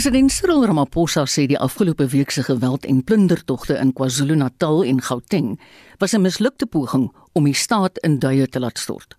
President Cyril Ramaphosa sê die afgelope week se geweld en plundertogte in KwaZulu-Natal en Gauteng was 'n mislukte poging om die staat in duie te laat stort.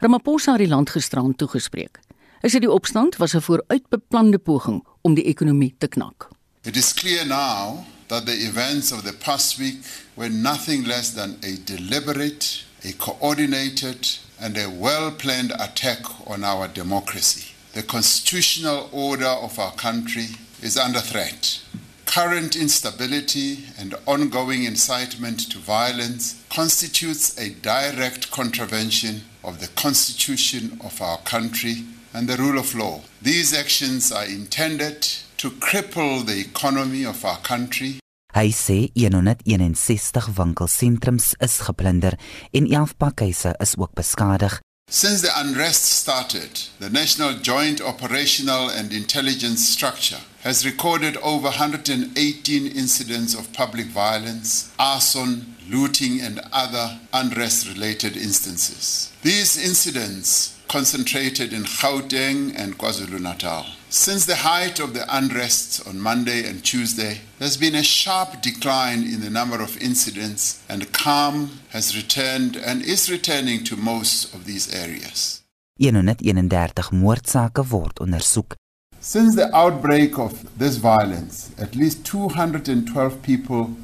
Ramaphosa het die land gisterand toegespreek. Hy sê die opstand was 'n vooruitbeplande poging om die ekonomie te knak. It is clear now that the events of the past week were nothing less than a deliberate, a coordinated and a well-planned attack on our democracy. The constitutional order of our country is under threat. Current instability and ongoing incitement to violence constitutes a direct contravention of the constitution of our country and the rule of law. These actions are intended to cripple the economy of our country Hy sê 161 winkelsentrums is geplunder en 11 pakhuise is ook beskadig. Since the unrest started, the National Joint Operational and Intelligence Structure has recorded over 118 incidents of public violence, arson, looting, and other unrest related instances. These incidents concentrated in Gauteng and KwaZulu Natal. Since the height of the unrest on Monday and Tuesday, there's been a sharp decline in the number of incidents, and calm has returned and is returning to most of these areas. 131 moordsake word ondersoek. Since the outbreak of this violence, at least 212 people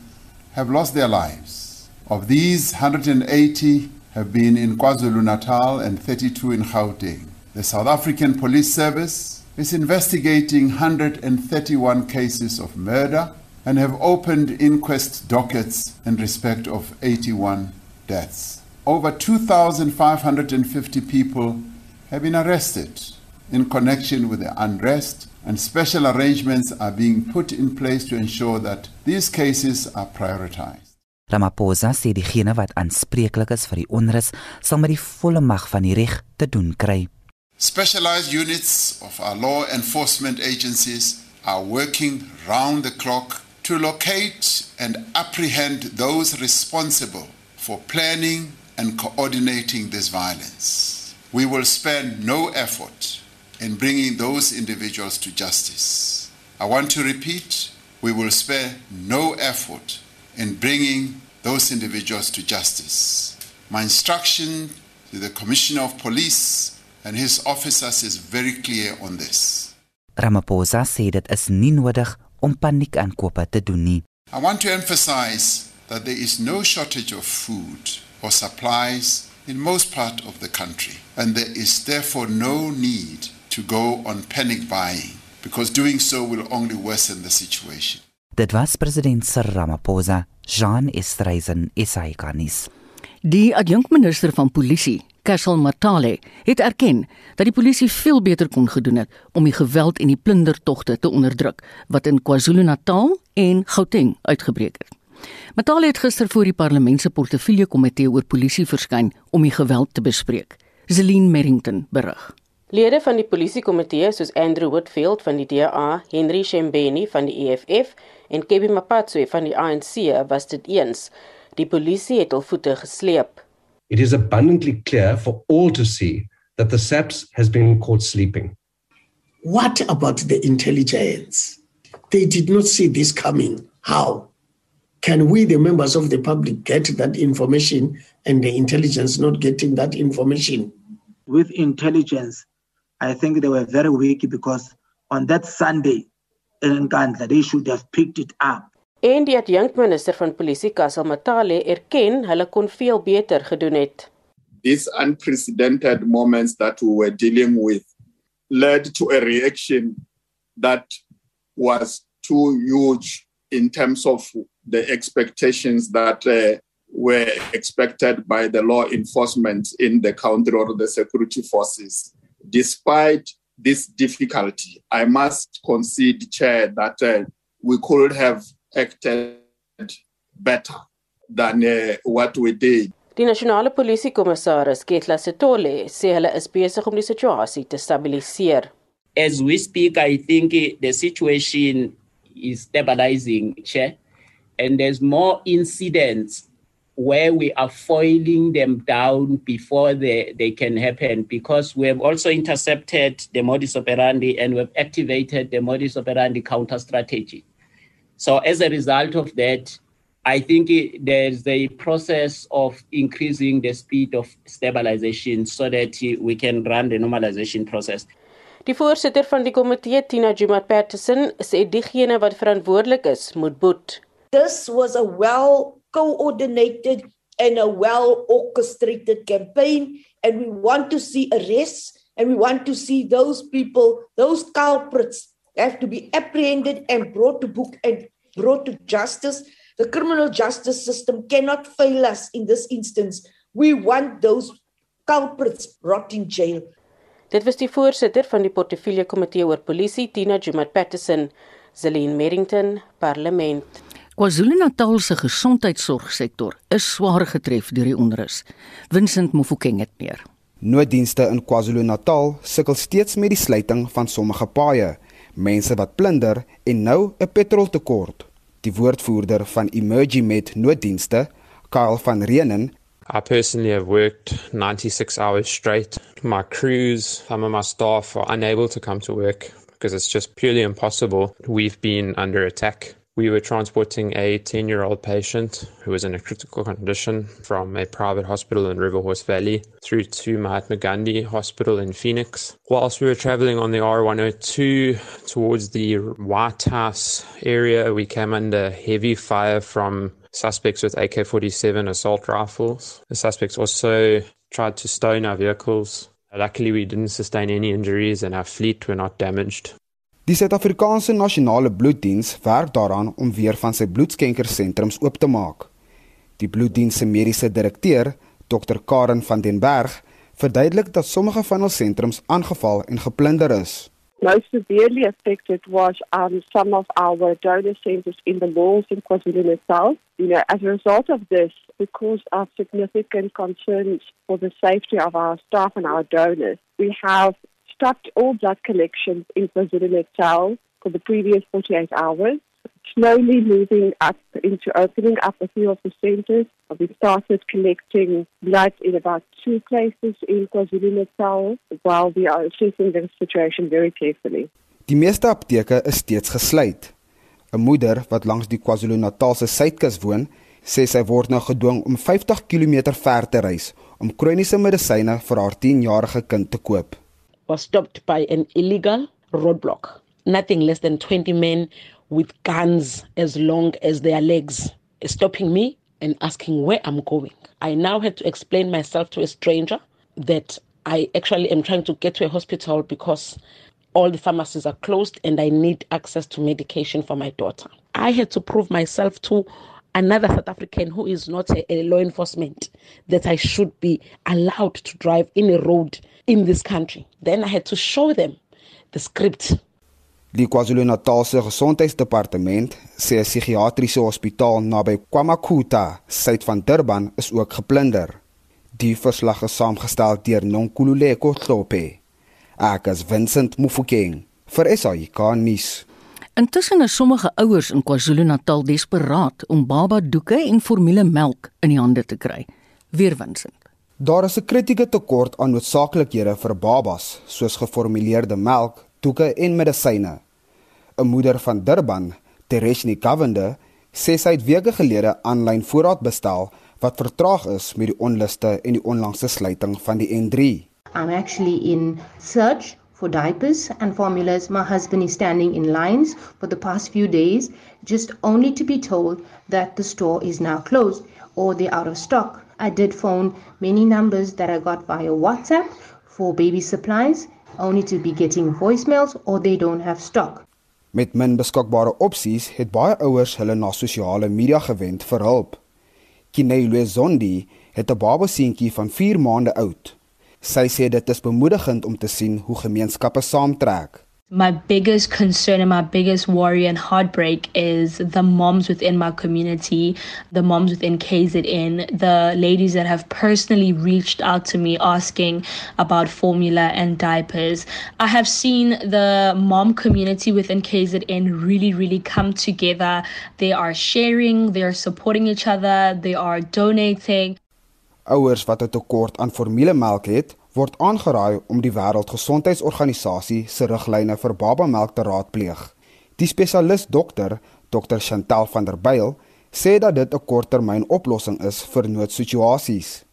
have lost their lives. Of these, 180 have been in KwaZulu Natal and 32 in Gauteng. The South African Police Service is investigating 131 cases of murder and have opened inquest dockets in respect of 81 deaths. Over 2,550 people have been arrested in connection with the unrest, and special arrangements are being put in place to ensure that these cases are prioritized. Ramaphosa sê diegene wat aanspreeklik is vir die onrus sal met die volle mag van die reg te doen kry. Specialized units of our law enforcement agencies are working round the clock to locate and apprehend those responsible for planning and coordinating this violence. We will spare no effort in bringing those individuals to justice. I want to repeat we will spare no effort in bringing those individuals to justice. My instruction to the Commissioner of Police and his officers is very clear on this. Ramaphosa sê dit is nie nodig om paniekaankope te doen nie. I want to emphasize that there is no shortage of food or supplies in most part of the country and there is therefore no need to go on panic buying because doing so will only worsen the situation. Dit was president Cyril Ramaphosa, Jean Estreisen, SAICanis. Die adjunkminister van polisie, Kessel Matale, het erken dat die polisie veel beter kon gedoen het om die geweld en die plundertogte te onderdruk wat in KwaZulu-Natal en Gauteng uitgebreek het. Matale het gister voor die parlement se portefeulje komitee oor polisie verskyn om die geweld te bespreek. Zelin Merrington berig. Lede van die polisiekomitee soos Andrew Whitfield van die DA, Henry Shembeni van die EFF en Kebby Mapatswe van die ANC was dit eens. Die polisie het hul voete gesleep. It is abundantly clear for all to see that the SAPS has been caught sleeping. What about the intelligence? They did not see this coming. How? Can we, the members of the public, get that information and the intelligence not getting that information? With intelligence, I think they were very weak because on that Sunday in Nkandla, they should have picked it up. En die adjunkminister van polisie, Kassel Matale, erken hulle kon veel beter gedoen het. These unprecedented moments that we were dealing with led to a reaction that was too huge in terms of the expectations that uh, were expected by the law enforcement in the country or the security forces. Despite this difficulty, I must concede, Chair, that uh, we could have acted better than uh, what we did. Die nasionale polisiekommissaris, Ketla Setole, sê hulle is besig om die situasie te stabiliseer. As we speak, I think the situation is stabilizing, Chair, and there's more incidents where we are foiling them down before they, they can happen because we have also intercepted the modus operandi and we've activated the modus operandi counter strategy. So as a result of that, I think it, there's a process of increasing the speed of stabilization so that we can run the normalization process. Die voorsitter van die komitee, Tina Jumat Patterson, sê diegene wat verantwoordelik is, moet boet. This was a well coordinated and a well orchestrated campaign and we want to see arrests and we want to see those people, those culprits have to be apprehended and brought to book and brought to justice The criminal justice system cannot fail us in this instance. We want those culprits rot in jail. Dit was die voorsitter van die portefeulje komitee oor polisie, Tina Jumat Patterson, Zelin Merrington, Parlement. KwaZulu-Natal se gesondheidsorgsektor is swaar getref deur die onrus. Vincent Mofokeng het meer. Nooddienste in KwaZulu-Natal sukkel steeds met die sluiting van sommige paaie, mense wat plunder en nou 'n petroltekort. Die woordvoerder van Emergimed nooddienste, Karl van Reenen, I personally have worked 96 hours straight. My crews, some of my staff are unable to come to work because it's just purely impossible. We've been under attack. We were transporting a 10 year old patient who was in a critical condition from a private hospital in River Horse Valley through to Mahatma Gandhi Hospital in Phoenix. Whilst we were traveling on the R102 towards the White House area, we came under heavy fire from suspects with AK 47 assault rifles. The suspects also tried to stone our vehicles. Luckily, we didn't sustain any injuries and our fleet were not damaged. Die Suid-Afrikaanse Nasionale Bloeddiens werk daaraan om weer van sy bloedskenkersentrums oop te maak. Die bloeddiens se mediese direkteur, Dr Karen van den Berg, verduidelik dat sommige van hul sentrums aangeval en geplunder is. Most severely affected was um, some of our donor centers in the malls in KwaZulu-Natal. You know, as a result of this, because of significant concerns for the safety of our staff and our donors, we have stopped all blood collections in KwaZulu-Natal for the previous 48 hours, slowly moving up into opening up a few of the centers. We started collecting blood in about two places in KwaZulu-Natal while we are assessing the situation very carefully. Die meeste apteke is steeds gesluit. 'n Moeder wat langs die KwaZulu-Natalse suidkus woon, sê sy word nou gedwing om 50 km ver te reis om kroniese medisyne vir haar 10-jarige kind te koop. Was stopped by an illegal roadblock. Nothing less than 20 men with guns as long as their legs stopping me and asking where I'm going. I now had to explain myself to a stranger that I actually am trying to get to a hospital because all the pharmacies are closed and I need access to medication for my daughter. I had to prove myself to another South African who is not a, a law enforcement that I should be allowed to drive in a road in this country. Then I had to show them the script. Die KwaZulu-Natal se gesondheidsdepartement sê 'n psigiatriese hospitaal naby KwaMakuta, suid van Durban, is ook geplunder. Die verslag is saamgestel deur Nonkululeko Tlophe. Ek is Vincent Mufokeng vir SAK nuus. Intussen is sommige ouers in KwaZulu-Natal desperaat om baba doeke en formulemelk in die hande te kry. Weer Vincent. Daar is 'n kritieke tekort aan noodsaaklikhede vir babas, soos geformuleerde melk, doeke en medisyne. 'n Moeder van Durban, Tereshni Kavende, sê sy het weke gelede aanlyn voorraad bestel wat vertraag is met die onluste en die onlangse sluiting van die N3. I'm actually in search for diapers and formulas. My husband is standing in lines for the past few days just only to be told that the store is now closed or they're out of stock. I did phone many numbers that I got via WhatsApp for baby supplies, only to be getting voicemails or they don't have stock. Met min beskikbare opsies het baie ouers hulle na sosiale media gewend vir hulp. Kinelo Zondi het 'n babaseentjie van 4 maande oud. Sy sê dit is bemoedigend om te sien hoe gemeenskappe saamtrek. My biggest concern and my biggest worry and heartbreak is the moms within my community, the moms within KZN, the ladies that have personally reached out to me asking about formula and diapers. I have seen the mom community within KZN really, really come together. They are sharing, they are supporting each other, they are donating. Ouers wat 'n tekort aan formulemelk het, word aangeraai om die Wêreldgesondheidsorganisasie se riglyne vir babamelk te raadpleeg. Die spesialis dokter, Dr Chantal van der Byl, sê dat dit 'n korttermyn oplossing is vir noodsituasies.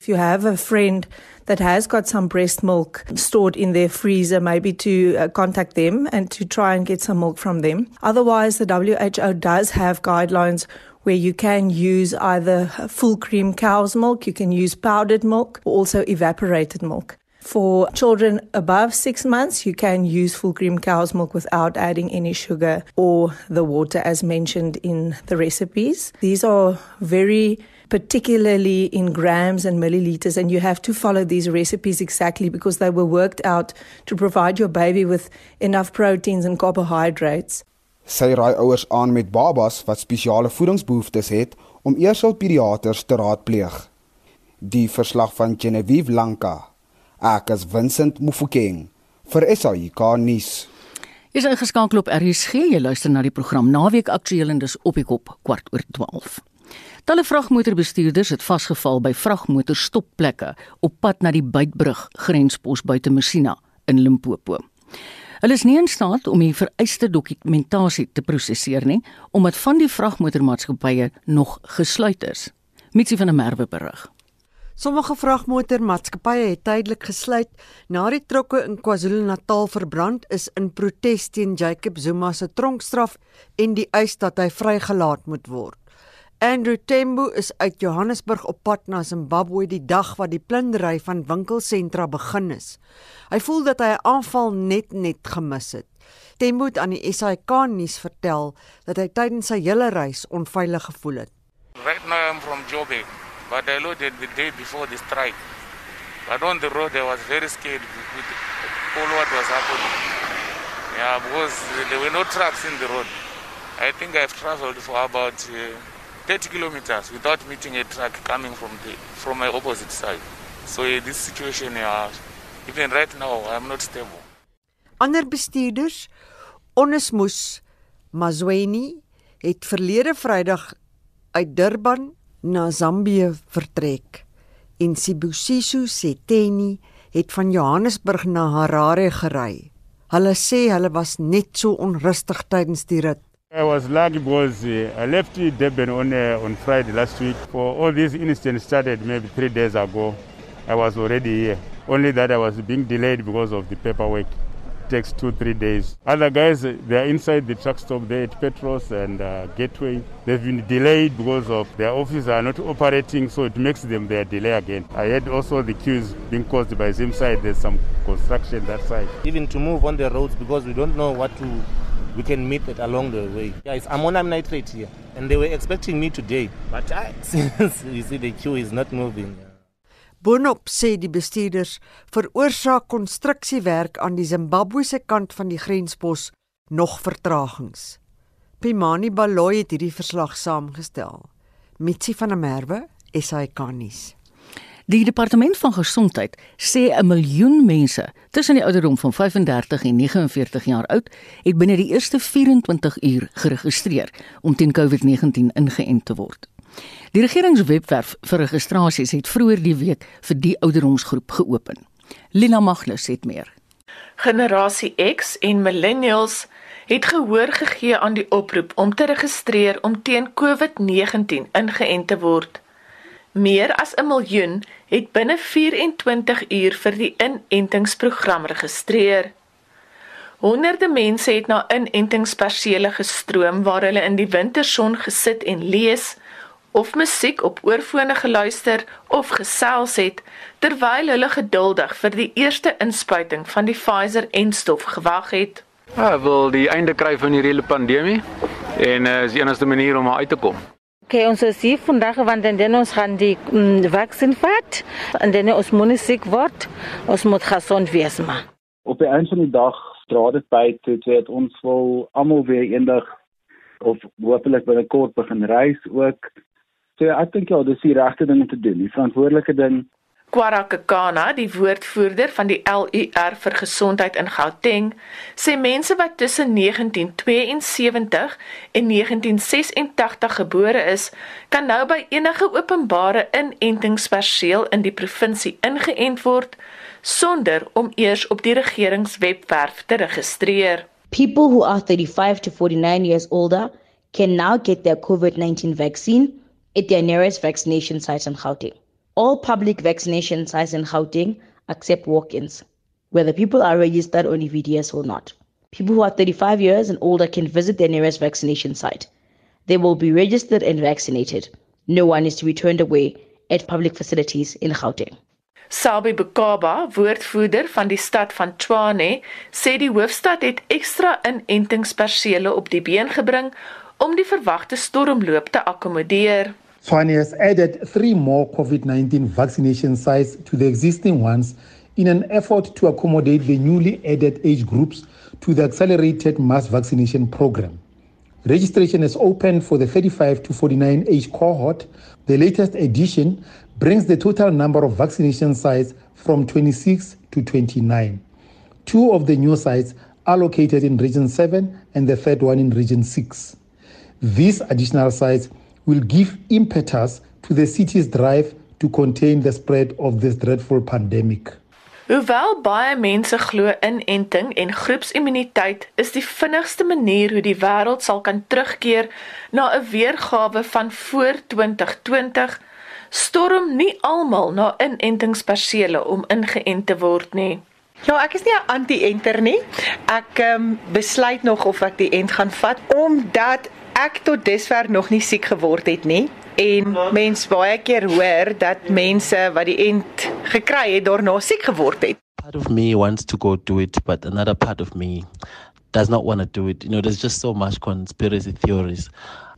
If you have a friend that has got some breast milk stored in their freezer, maybe to uh, contact them and to try and get some milk from them. Otherwise, the WHO does have guidelines where you can use either full cream cow's milk, you can use powdered milk, or also evaporated milk. For children above six months, you can use full cream cow's milk without adding any sugar or the water as mentioned in the recipes. These are very particularly in grams and milliliters, and you have to follow these recipes exactly because they were worked out to provide your baby with enough proteins and carbohydrates. Sy raai ouers aan met babas wat spesiale voedingsbehoeftes het om eers hul pediaters te raadpleeg. Die verslag van Genevieve Lanka. Ek is Vincent Mufokeng vir nuus. Jy is ingeskakel op RSG. Jy luister na die program Naweek Aktueel en dis op die kop kwart oor 12. Talle vragmotorbestuurders het vasgeval by vragmotorstopplekke op pad na die Buitbrug grenspos buite Messina in Limpopo. Hulle is nie in staat om die vereiste dokumentasie te prosesseer nie, omdat van die vragmotormaatskappye nog gesluit is. Mitsi van der Merwe berig. Sommige vragmotormaatskappye het tydelik gesluit na die trokke in KwaZulu-Natal verbrand is in protes teen Jacob Zuma se tronkstraf en die eis dat hy vrygelaat moet word. Andrew Tembo is uit Johannesburg op pad na Zimbabwe die dag wat die plundering van winkelsentra begin is. Hy voel dat hy 'n aanval net net gemis het. Tembo het aan die SAK nuus vertel dat hy tydens sy hele reis onveilig gevoel het. Right now I'm from Joburg, but I loaded the day before the strike. But on the road I was very scared with all what was happening. Yeah, because there were no trucks in the road. I think I've traveled for about uh, 30 kilometers without meeting a truck coming from the from my opposite side. So in this situation, uh, even right now, I'm not stable. Ander bestuurders, Onesmus Mazweni, het verlede Vrydag uit Durban na Zambië vertrek en Sibusiso Seteni het van Johannesburg na Harare gery. Hulle sê hulle was net so onrustig tydens die rit. I was lucky because uh, I left Durban on uh, on Friday last week. For all these incidents started maybe three days ago. I was already here. Only that I was being delayed because of the paperwork. It takes two three days. Other guys they are inside the truck stop there at Petros and uh, Gateway. They've been delayed because of their offices are not operating, so it makes them their delay again. I had also the queues being caused by same side. There's some construction that side. Even to move on the roads because we don't know what to we can meet it along the way. Yeah, it's ammonium nitrate here, and they were expecting me today, but I, since you see the queue is not moving. Boonop sê die bestuurders veroorsaak konstruksiewerk aan die Zimbabwese kant van die grenspos nog vertragings. Pimani Baloyi het hierdie verslag saamgestel. Mitsi van der Merwe, SAK nuus. Die departement van gesondheid sê 'n miljoen mense tussen die ouderdom van 35 en 49 jaar oud het binne die eerste 24 uur geregistreer om teen COVID-19 ingeënt te word. Die regeringswebwerf vir registrasies het vroeër die week vir die ouderdomsgroep geopen. Lina Magnus het meer. Generasie X en millennials het gehoor gegee aan die oproep om te registreer om teen COVID-19 ingeënt te word. Meer as 'n miljoen het binne 24 uur vir die inentingsprogram geregistreer. Honderde mense het na inentingspersele gestroom waar hulle in die winterson gesit en lees of musiek op oorfone geluister of gesels het terwyl hulle geduldig vir die eerste inspuiting van die Pfizer-enstof gewag het. Ja, wil die einde kry van hierdie pandemie en uh, is die enigste manier om uit te kom. Okay, ons is hier vandag want dan ons gaan die mm, vaksin vat en dan ons moet siek word. Ons moet gesond wees maar. Op einde van die dag dra dit by toe dit ons wil almal weer eendag of hopelik binnekort begin reis ook. So ek dink ja, dis die regte ding om te doen, die verantwoordelike ding. Kwarakakana, die woordvoerder van die LUR vir gesondheid in Gauteng, sê mense wat tussen 1972 en 1986 gebore is, kan nou by enige openbare inentingsperseel in die provinsie ingeënt word sonder om eers op die regeringswebwerf te registreer. People who are 35 to 49 years older can now get their COVID-19 vaccine at their nearest vaccination site in Gauteng. All public vaccination sites in Gauteng accept walk-ins, whether people are registered on EVDS or not. People who are 35 years and older can visit their nearest vaccination site. They will be registered and vaccinated. No one is to be turned away at public facilities in Gauteng. Sabi Bukaba, woordvoerder van die stad van Tshwane, sê die hoofstad het ekstra inentingspersele op die been gebring om die verwagte stormloop te akkommodeer. Has added 3 more COVID-19 vaccination sites to the existing ones in an effort to accommodate the newly added age groups to the accelerated mass vaccination program. Registration is open for the 35 to 49 age cohort. The latest edition brings the total number of vaccination sites from 26 to 29. Two of the new sites are located in Region 7 and the third one in Region 6. These additional sites will give impetus to the city's drive to contain the spread of this dreadful pandemic. Hoewel baie mense glo inenting en groepsimmuniteit is die vinnigste manier hoe die wêreld sal kan terugkeer na 'n weergawe van voor 2020, storm nie almal na inentingspersele om ingeënt te word nie. Ja, ek is nie 'n anti-enter nie. Ek ehm um, besluit nog of ek die ent gaan vat omdat ek tot dusver nog nie siek geword het nie en mens baie keer hoor dat mense wat die ent gekry het daarna siek geword het. Part of me wants to go do it but another part of me does not want to do it. You know, there's just so much conspiracy theories.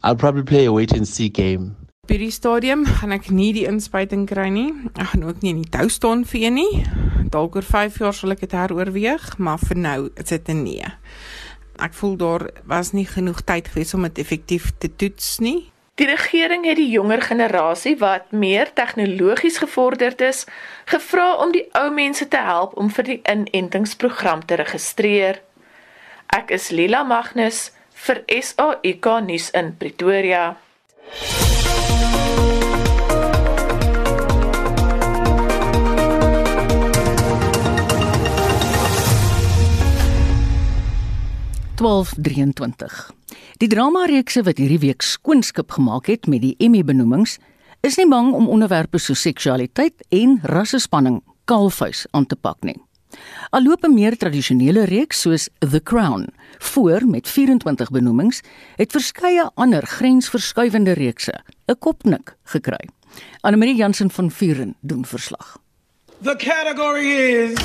I'll probably play a wait and see game By die stadium gaan ek nie die inspuiting kry nie. Ek gaan ook nie in die tou staan vir een nie. Dalk oor 5 jaar sal ek dit heroorweeg, maar vir nou is dit 'n nee. Ek voel daar was nie genoeg tyd gewees om dit effektief te toets nie. Die regering het die jonger generasie wat meer tegnologies gevorderd is, gevra om die ou mense te help om vir die inentingsprogram te registreer. Ek is Lila Magnus vir SAK nuus in Pretoria. 1223. Die drama-reekse wat hierdie week skoonskip gemaak het met die Emmy benoemings, is nie bang om onderwerpe so seksualiteit en rassespanning kaalvuis aan te pak nie. Alloop 'n meer tradisionele reeks soos The Crown, voor met 24 benoemings, het verskeie ander grensverskuivende reekse 'n kopnik gekry. Annelie Jansen van Vuren doen verslag. The category is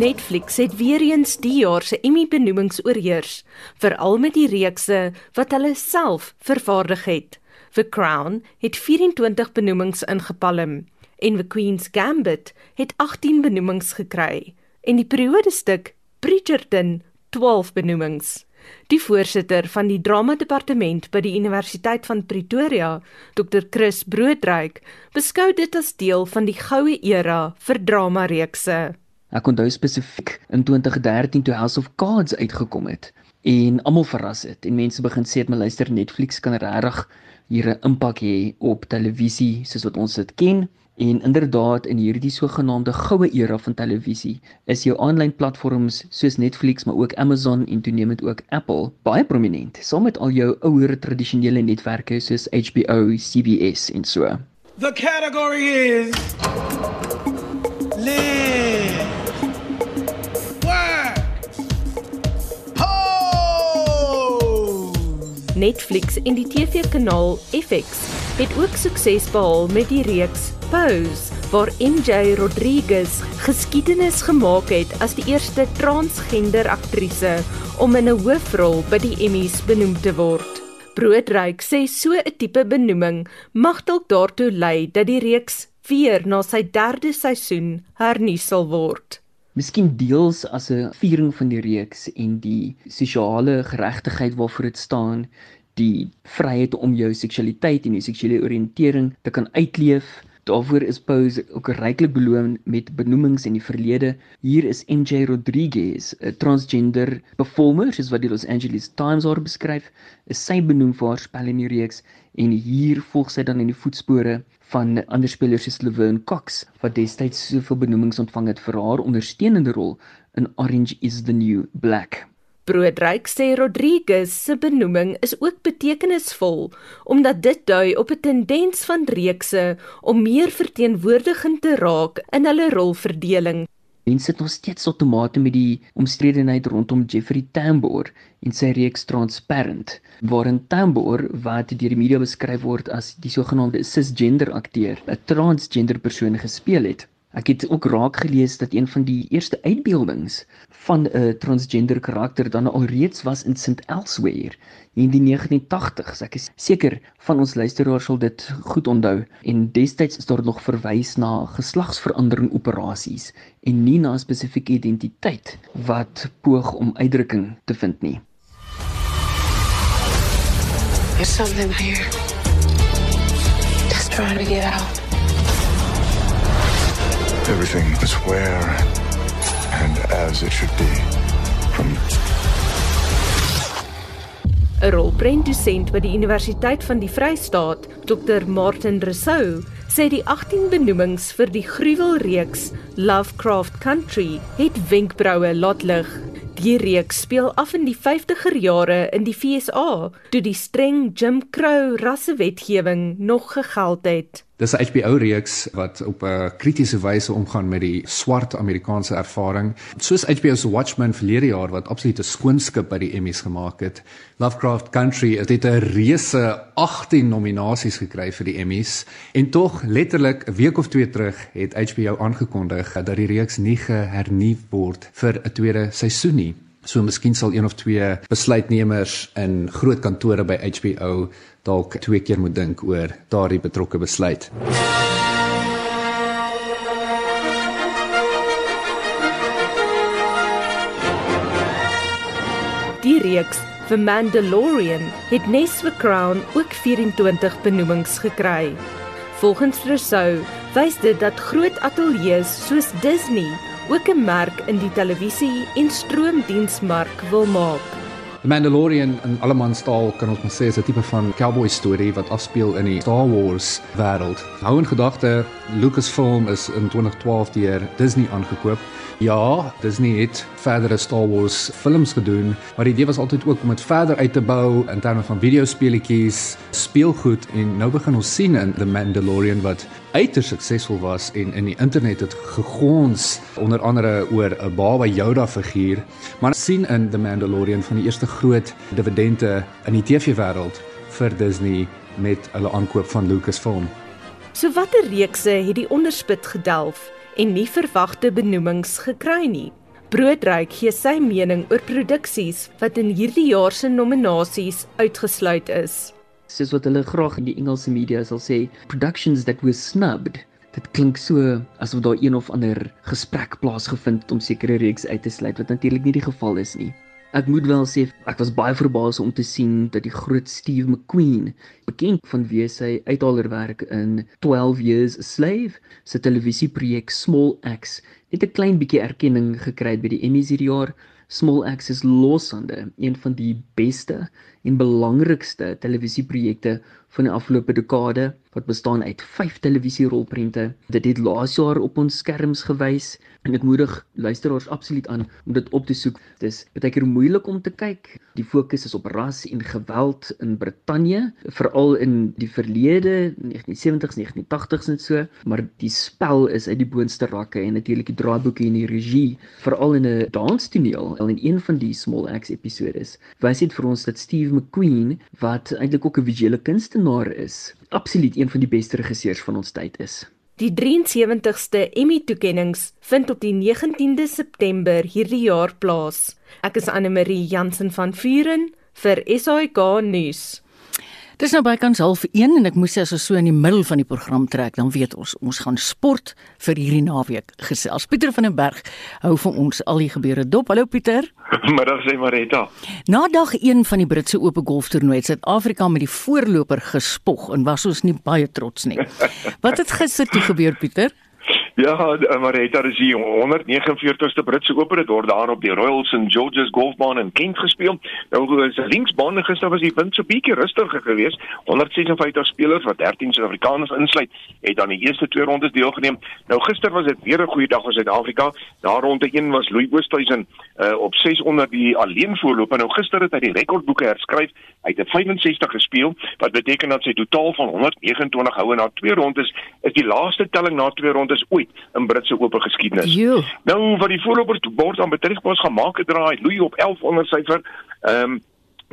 Netflix het weer eens die jaar se Emmy-benoemings oorheers, veral met die reekse wat hulle self vervaardig het. The Crown het 24 benoemings ingepalm en The Queen's Gambit het 18 benoemings gekry en die periodestuk Bridgerton 12 benoemings. Die voorsitter van die drama-departement by die Universiteit van Pretoria, Dr. Chris Broodryk, beskou dit as deel van die goue era vir drama-reekse. Ek onthou spesifiek in 2013 toe House of Cards uitgekom het en almal verras het en mense begin sê het my luister Netflix kan regtig hier 'n impak hê op televisie soos wat ons dit ken en inderdaad in hierdie sogenaamde goue era van televisie is jou aanlyn platforms soos Netflix maar ook Amazon en toenemend ook Apple baie prominent saam met al jou ouer tradisionele netwerke soos HBO, CBS en so. The category is Live Netflix en die TV-kanaal FX het ook sukses behaal met die reeks Pose, waar MJ Rodriguez geskiedenis gemaak het as die eerste transgender aktrise om in 'n hoofrol by die Emmys benoem te word. Broodryk sê so 'n tipe benoeming mag dalk daartoe lei dat die reeks weer na sy derde seisoen hernuus sal word. Miskien deels as 'n viering van die reeks en die sosiale geregtigheid waarvoor dit staan, die vryheid om jou seksualiteit en jou seksuele oriëntering te kan uitleef Daarvoor is Pose ook ryklik beloon met benoemings in die verlede. Hier is MJ Rodriguez, 'n transgender performer, soos wat die Los Angeles Times haar beskryf, is sy benoem vir haar spel in die reeks en hier volg sy dan in die voetspore van ander spelers soos Laverne Cox wat destyds soveel benoemings ontvang het vir haar ondersteunende rol in Orange is the New Black. Broodryk sê Rodriguez se benoeming is ook betekenisvol omdat dit dui op 'n tendens van reekse om meer verteenwoordigend te raak in hulle rolverdeling. Mense sit nog steeds outomate met die omstredenheid rondom Jeffrey Tambor en sy reeks Transparent, waarin Tambor wat deur die media beskryf word as die sogenaamde cisgender akteur, 'n transgender persoon gespeel het. Ek het ook raak gelees dat een van die eerste uitbeeldings van 'n transgender karakter dan al reeds was in St Elsewhere in die 1980s. Ek is seker van ons luisteraars sal dit goed onthou en destyds is daar nog verwys na geslagsverandering operasies en nie na spesifieke identiteit wat poog om uitdrukking te vind nie. There's something here. Just trying to get out. Everything is where and as it should be. From 'n rolprentdosent by die Universiteit van die Vrystaat, Dr. Martin Rousseau, sê die 18 benoemings vir die gruwelreeks Lovecraft Country het wenkbroue laat lig. Die reeks speel af in die 50er jare in die FSA, toe die streng Jim Crow rassewetgewing nog gegeld het. Dis 'n HBO reeks wat op 'n kritiese wyse omgaan met die swart Amerikaanse ervaring. Soos HBO se Watchmen verlede jaar wat absoluut 'n skoonskip by die Emmys gemaak het. Lovecraft Country het 'n reuse 18 nominasies gekry vir die Emmys en tog letterlik 'n week of twee terug het HBO aangekondig dat die reeks nie gehernuwe word vir 'n tweede seisoen nie. So miskien sal een of twee besluitnemers in groot kantore by HBO dalk twee keer moet dink oor daardie betrokke besluit. Die reeks The Mandalorian het nes vir Crown ook 24 benoemings gekry. Volgens Rousseau wys dit dat groot ateljee's soos Disney ook 'n merk in die televisie en stroomdiensmark wil maak. The Mandalorian in allemanstaal kan ons maar sê is 'n tipe van cowboy storie wat afspeel in die Star Wars wêreld. Hou in gedagte, Lucasfilm is in 2012 deur Disney aangekoop. Ja, Disney het verdere Star Wars films gedoen, maar die idee was altyd ook om dit verder uit te bou in terme van videospeletjies, speelgoed en nou begin ons sien in The Mandalorian wat uiters suksesvol was en in die internet het gegons onder andere oor 'n baba Yoda figuur, maar sien in The Mandalorian van die eerste groot dividende in die TV-wêreld vir Disney met hulle aankoop van Lucasfilm. So watter reekse het die onderspit gedelf en nie verwagte benoemings gekry nie? Broodryk gee sy mening oor produksies wat in hierdie jaar se nominasies uitgesluit is. Soos wat hulle graag in die Engelse media sal sê productions that were snubbed. Dit klink so asof daar een of ander gesprek plaasgevind het om sekere reeks uit te sluit wat natuurlik nie die geval is nie Ek moet wel sê ek was baie verbaas om te sien dat die groot Steve McQueen, bekend van wie sy uithaalderwerk in 12 Years a Slave, se televisieprojek Small Axe, het 'n klein bietjie erkenning gekry by die Emmys hierdie jaar. Small Axe is losande, een van die beste en belangrikste televisieprojekte van die afgelope dekade wat bestaan uit 5 televisierolprente. Dit het laas jaar op ons skerms gewys en ek moedig luisteraars absoluut aan om dit op te soek. Dit is baie keer moeilik om te kyk. Die fokus is op ras en geweld in Brittanje, veral in die verlede, 1970s, 1980s en so, maar die spel is uit die boonste rakke en natuurlik die draaiboeke en die regie, veral in 'n danstoneel. In een van die Small Axe episodes wys dit vir ons dat Steve McQueen, wat eintlik ook 'n visuele kunstenaar is, absoluut een van die beste regisseurs van ons tyd is. Die 73ste Emmy-toekenninge vind op die 19de September hierdie jaar plaas. Ek is Anne Marie Jansen van Vuren vir SAK nuus. Dis nou bykans half 1 en ek moes as ons so in die middel van die program trek, dan weet ons ons gaan sport vir hierdie naweek gesels. Pieter van den Berg hou vir ons al die gebeure dop. Hallo Pieter. Middag sê Marita. Na dag 1 van die Britse Ope golftoernooi het Suid-Afrika met die voorloper gespog en was ons nie baie trots nie. Wat het gister toe gebeur Pieter? Ja, maar het daar is die 149ste Britse Ope dit word daar op die Royal St George's Golfbaan in Kent gespeel. Nou is linksbaan gister was die wind so bietjie rustiger geweest. 156 spelers wat 13 Suid-Afrikaners insluit, het aan die eerste twee rondes deelgeneem. Nou gister was dit weer 'n goeie dag vir Suid-Afrika. Daar ronde 1 was Louis Oosthuizen uh, op 600 die alleen voorloper. Nou gister het hy die rekordboeke herskryf. Hy het 65 gespeel wat beteken dat sy totaal van 129 houe na twee rondes is die laaste telling na twee rondes ooit in Britse oop geskiedenis. Jo. Nou wat die voorlopers bord aan betref, ons gemaak het draai Louis op 1100 syfer. Ehm um,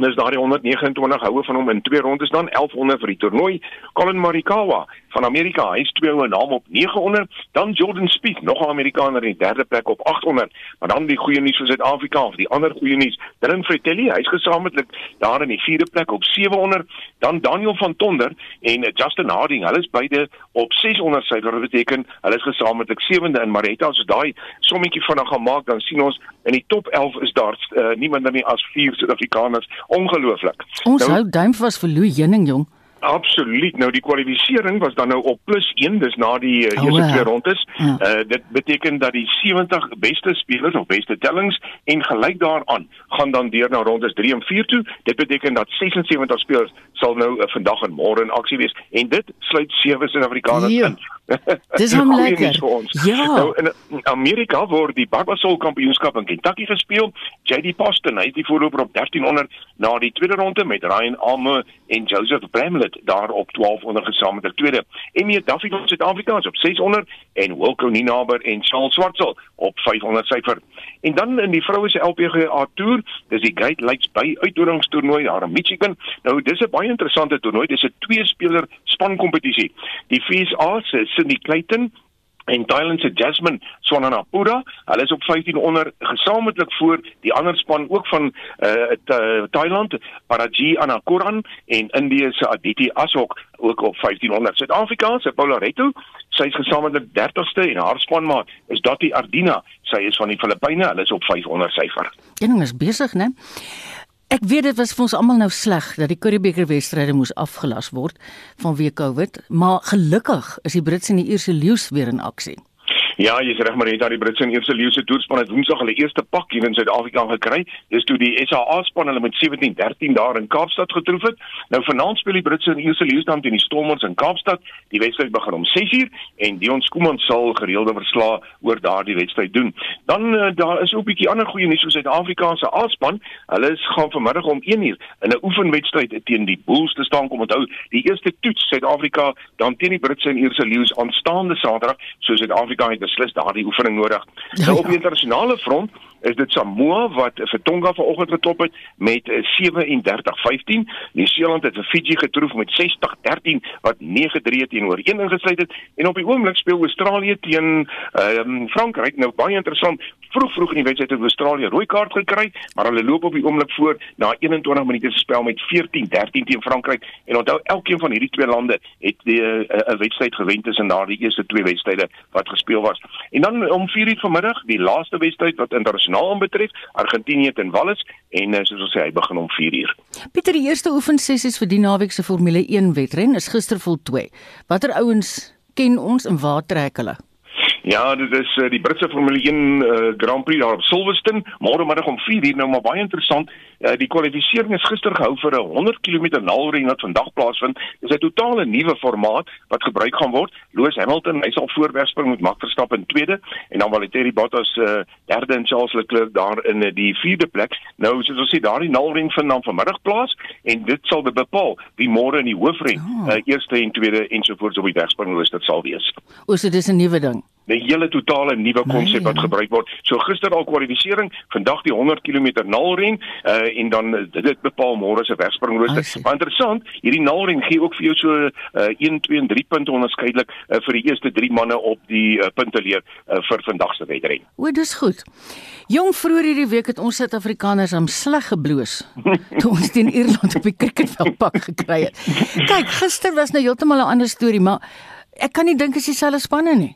dis daardie 129 houe van hom in twee rondes dan 1100 vir die toernooi. Colin Morikawa van Amerika, hy's twee houe naam op 900, dan Jordan Spieth, nog 'n Amerikaner in die derde plek op 800. Maar dan die goeie nuus vir Suid-Afrika of die ander goeie nuus, Dylan Fratelli, hy's gesamentlik daar in die vierde plek op 700, dan Daniel van Tonder en Justin Harding, hulle is beide op 600 sy wat beteken hulle is gesamentlik sewende in Maretta. Ons daai sommetjie vinnig gaan maak, dan sien ons in die top 11 is daar uh, nie minder nie as vier Suid-Afrikaners. Ongelooflik. Ons nou, hou duim vas vir Louis Henning jong. Absoluut. Nou die kwalifikasie was dan nou op plus 1, dis na die uh, eerste oh, twee rondes. Uh dit beteken dat die 70 beste spelers of beste tellings en gelyk daaraan gaan dan deur na rondes 3 en 4 toe. Dit beteken dat 76 spelers sal nou uh, vandag en môre in aksie wees en dit sluit sewe Suid-Afrikaners in. Dis hom lekker. Ja. Nou in Amerika word die Barbasol Kampioenskap in Kentucky gespeel. JD Poston, hy is die voorloper op 1300 na die tweede ronde met Ryan Alme en Joseph Bramlett daar op 1200 gesamentlik tweede. Emmy Duffy van Suid-Afrika is op 600 en Wilco Ninaber en Charles Swartsel op 500 syfer. En dan in die vroue se LPGA Tour, dis die Great Lakes Bay uitnodigingstoernooi daar in Michigan. Nou dis 'n baie interessante toernooi. Dis 'n twee speler span kompetisie. Die FSA se Cindy Clayton en Thailand se Jasmine Swananapura, hulle is op 15 onder gesamentlik voor die ander span ook van uh Thailand, Paraji Anakoran en Indië se Aditi Ashok ook op 1500. Suid-Afrika se Paula Retto, sy is gesamentlik 30ste en haar spanmaat is Dati Ardina, sy is van die Filippyne, hulle is op 500 syfer. Een is besig, né? Ek weet dit was vir ons almal nou sleg dat die Curriebeeker wedstryde moes afgelas word vanweë COVID, maar gelukkig is die Britse en die Ierse leeu's weer in aksie. Ja, jy's reg maar net daar die Britse en Eerste Leeu se toerspan het Woensdag hulle eerste pak hier in Suid-Afrika gekry. Dis toe die SA span hulle met 17-13 daar in Kaapstad getroof het. Nou vanaand speel die Britse en Eerste Leeu dan teen die Stormers in Kaapstad. Die wedstryd begin om 6uur en Dion Skuman sal gereelde verslae oor daardie wedstryd doen. Dan uh, daar is ook 'n bietjie ander goeie nuus vir Suid-Afrika se A-span. Hulle is gaan vanmiddag om 1uur in 'n oefenwedstryd teen die Bulls te staan kom onthou die eerste toets Suid-Afrika dan teen die Britse en Eerste Leeu aanstaande Saterdag so Suid-Afrika het beslis daardie oefening nodig. Ja, nou op die internasionale front is dit Samoa wat vir Tonga vanoggend geklop het met 37-15. Nieu-Seeland het vir Fiji getroof met 60-13 wat 9-3 teenoor 1 ingesluit het en op die oomblik speel Australië teen ehm um, Frankryk. Nou baie interessant. Vroeg vroeg in die wedstryd het Australië rooi kaart gekry, maar hulle loop op die oomblik voor na 21 minute se spel met 14-13 teen Frankryk. En onthou elkeen van hierdie twee lande het 'n uh, wedstryd gewen tussen daardie eerste twee wedstryde wat gespeel was. En dan om 4:00 vanmiddag, die laaste wedstryd wat internasionaal aanbetref, Argentinië teen Wallis en uh, soos ons sê, hy begin om 4:00. Pieter, die eerste oefensessies vir die naweek se Formule 1 wedren is gister voltooi. Watter ouens ken ons en waar trek hulle? Ja, dit is uh, die Britse Formule 1 uh, eh, Grand Prix daar op Silverstone, môre middag om 4:00 nou maar baie interessant. Uh, die kwalifikasie is gister gehou vir 'n 100 km nalring wat vandag plaasvind. Dit is 'n totale nuwe formaat wat gebruik gaan word. Lewis Hamilton, hy sal voorwegspring met Max Verstappen in tweede en dan Valtteri Bottas uh, derde en Charles Leclerc daar in uh, die vierde plek. Nou soos ons sê, daardie nalring vind dan vanmiddag plaas en dit sal bepaal wie môre in die hoofren oh. uh, eerste en tweede ensovoorts op die wegspringlys dit sal wees. O, so dis 'n nuwe ding. 'n hele totale nuwe konsep wat gebruik word. So gister al kwalifisering, vandag die 100 km naalren uh, en dan dit, dit bepaal môre se wegspringrooster. Maar interessant, hierdie naalren gee ook vir jou so uh, 1, 2 en 3 punte onderskeidelik uh, vir die eerste 3 manne op die uh, punteleer uh, vir vandag se wedren. O, dis goed. Jong vroeër hierdie week het ons Suid-Afrikaners am sleg gebloos toe ons teen Ierland op die cricketveld pak gekry het. Kyk, gister was nou heeltemal 'n ander storie, maar ek kan nie dink as dieselfde spanne nie.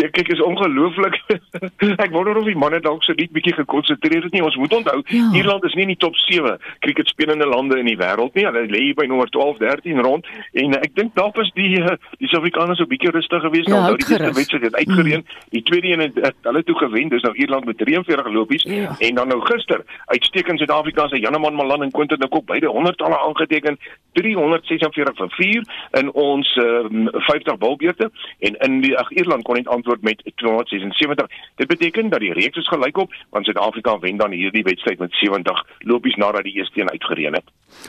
Ja, kyk is ongelooflik. ek wonder of die manne dalk so net bietjie gekonsentreer het nie. Ons moet onthou, ja. Ierland is nie in die top 7 cricketspelende lande in die wêreld nie. Hulle lê by nommer 12, 13 rond en uh, ek dink dalk was die uh, die Suid-Afrikaners so bietjie rustig geweest ja, nou die eerste wedstryd het uitgereën. Mm. Die tweede een het hulle toe gewen. Dis nou Ierland met 43 lopies ja. en dan nou gister uitstekend Suid-Afrika se Janeman Malan en Quinton de Kock beide 100 talle aangeteken. 346 vir 4 in ons um, 50 balbeurte en in die ag Ierland kon net antwoord met 276. Dit beteken dat die reeks is gelykop want Suid-Afrika wen dan hierdie wedstryd met 70 lopies nadat die eerste een uitgereën het.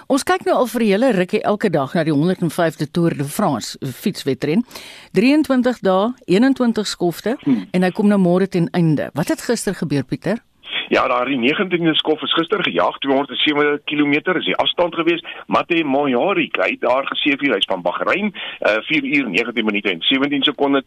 Ons kyk nou al vir 'n hele rukkie elke dag na die 105de Tour de France fietswedren. 23 dae, 21 skofte hmm. en hy kom nou môre ten einde. Wat het gister gebeur Pieter? Ja, daar die 19de skof is gister gejaag 207 km is die afstand gewees. Mate Mojari kyk daar gesê vir hy's van Bahrein, uh, 4 uur 19 minute en 17 sekondes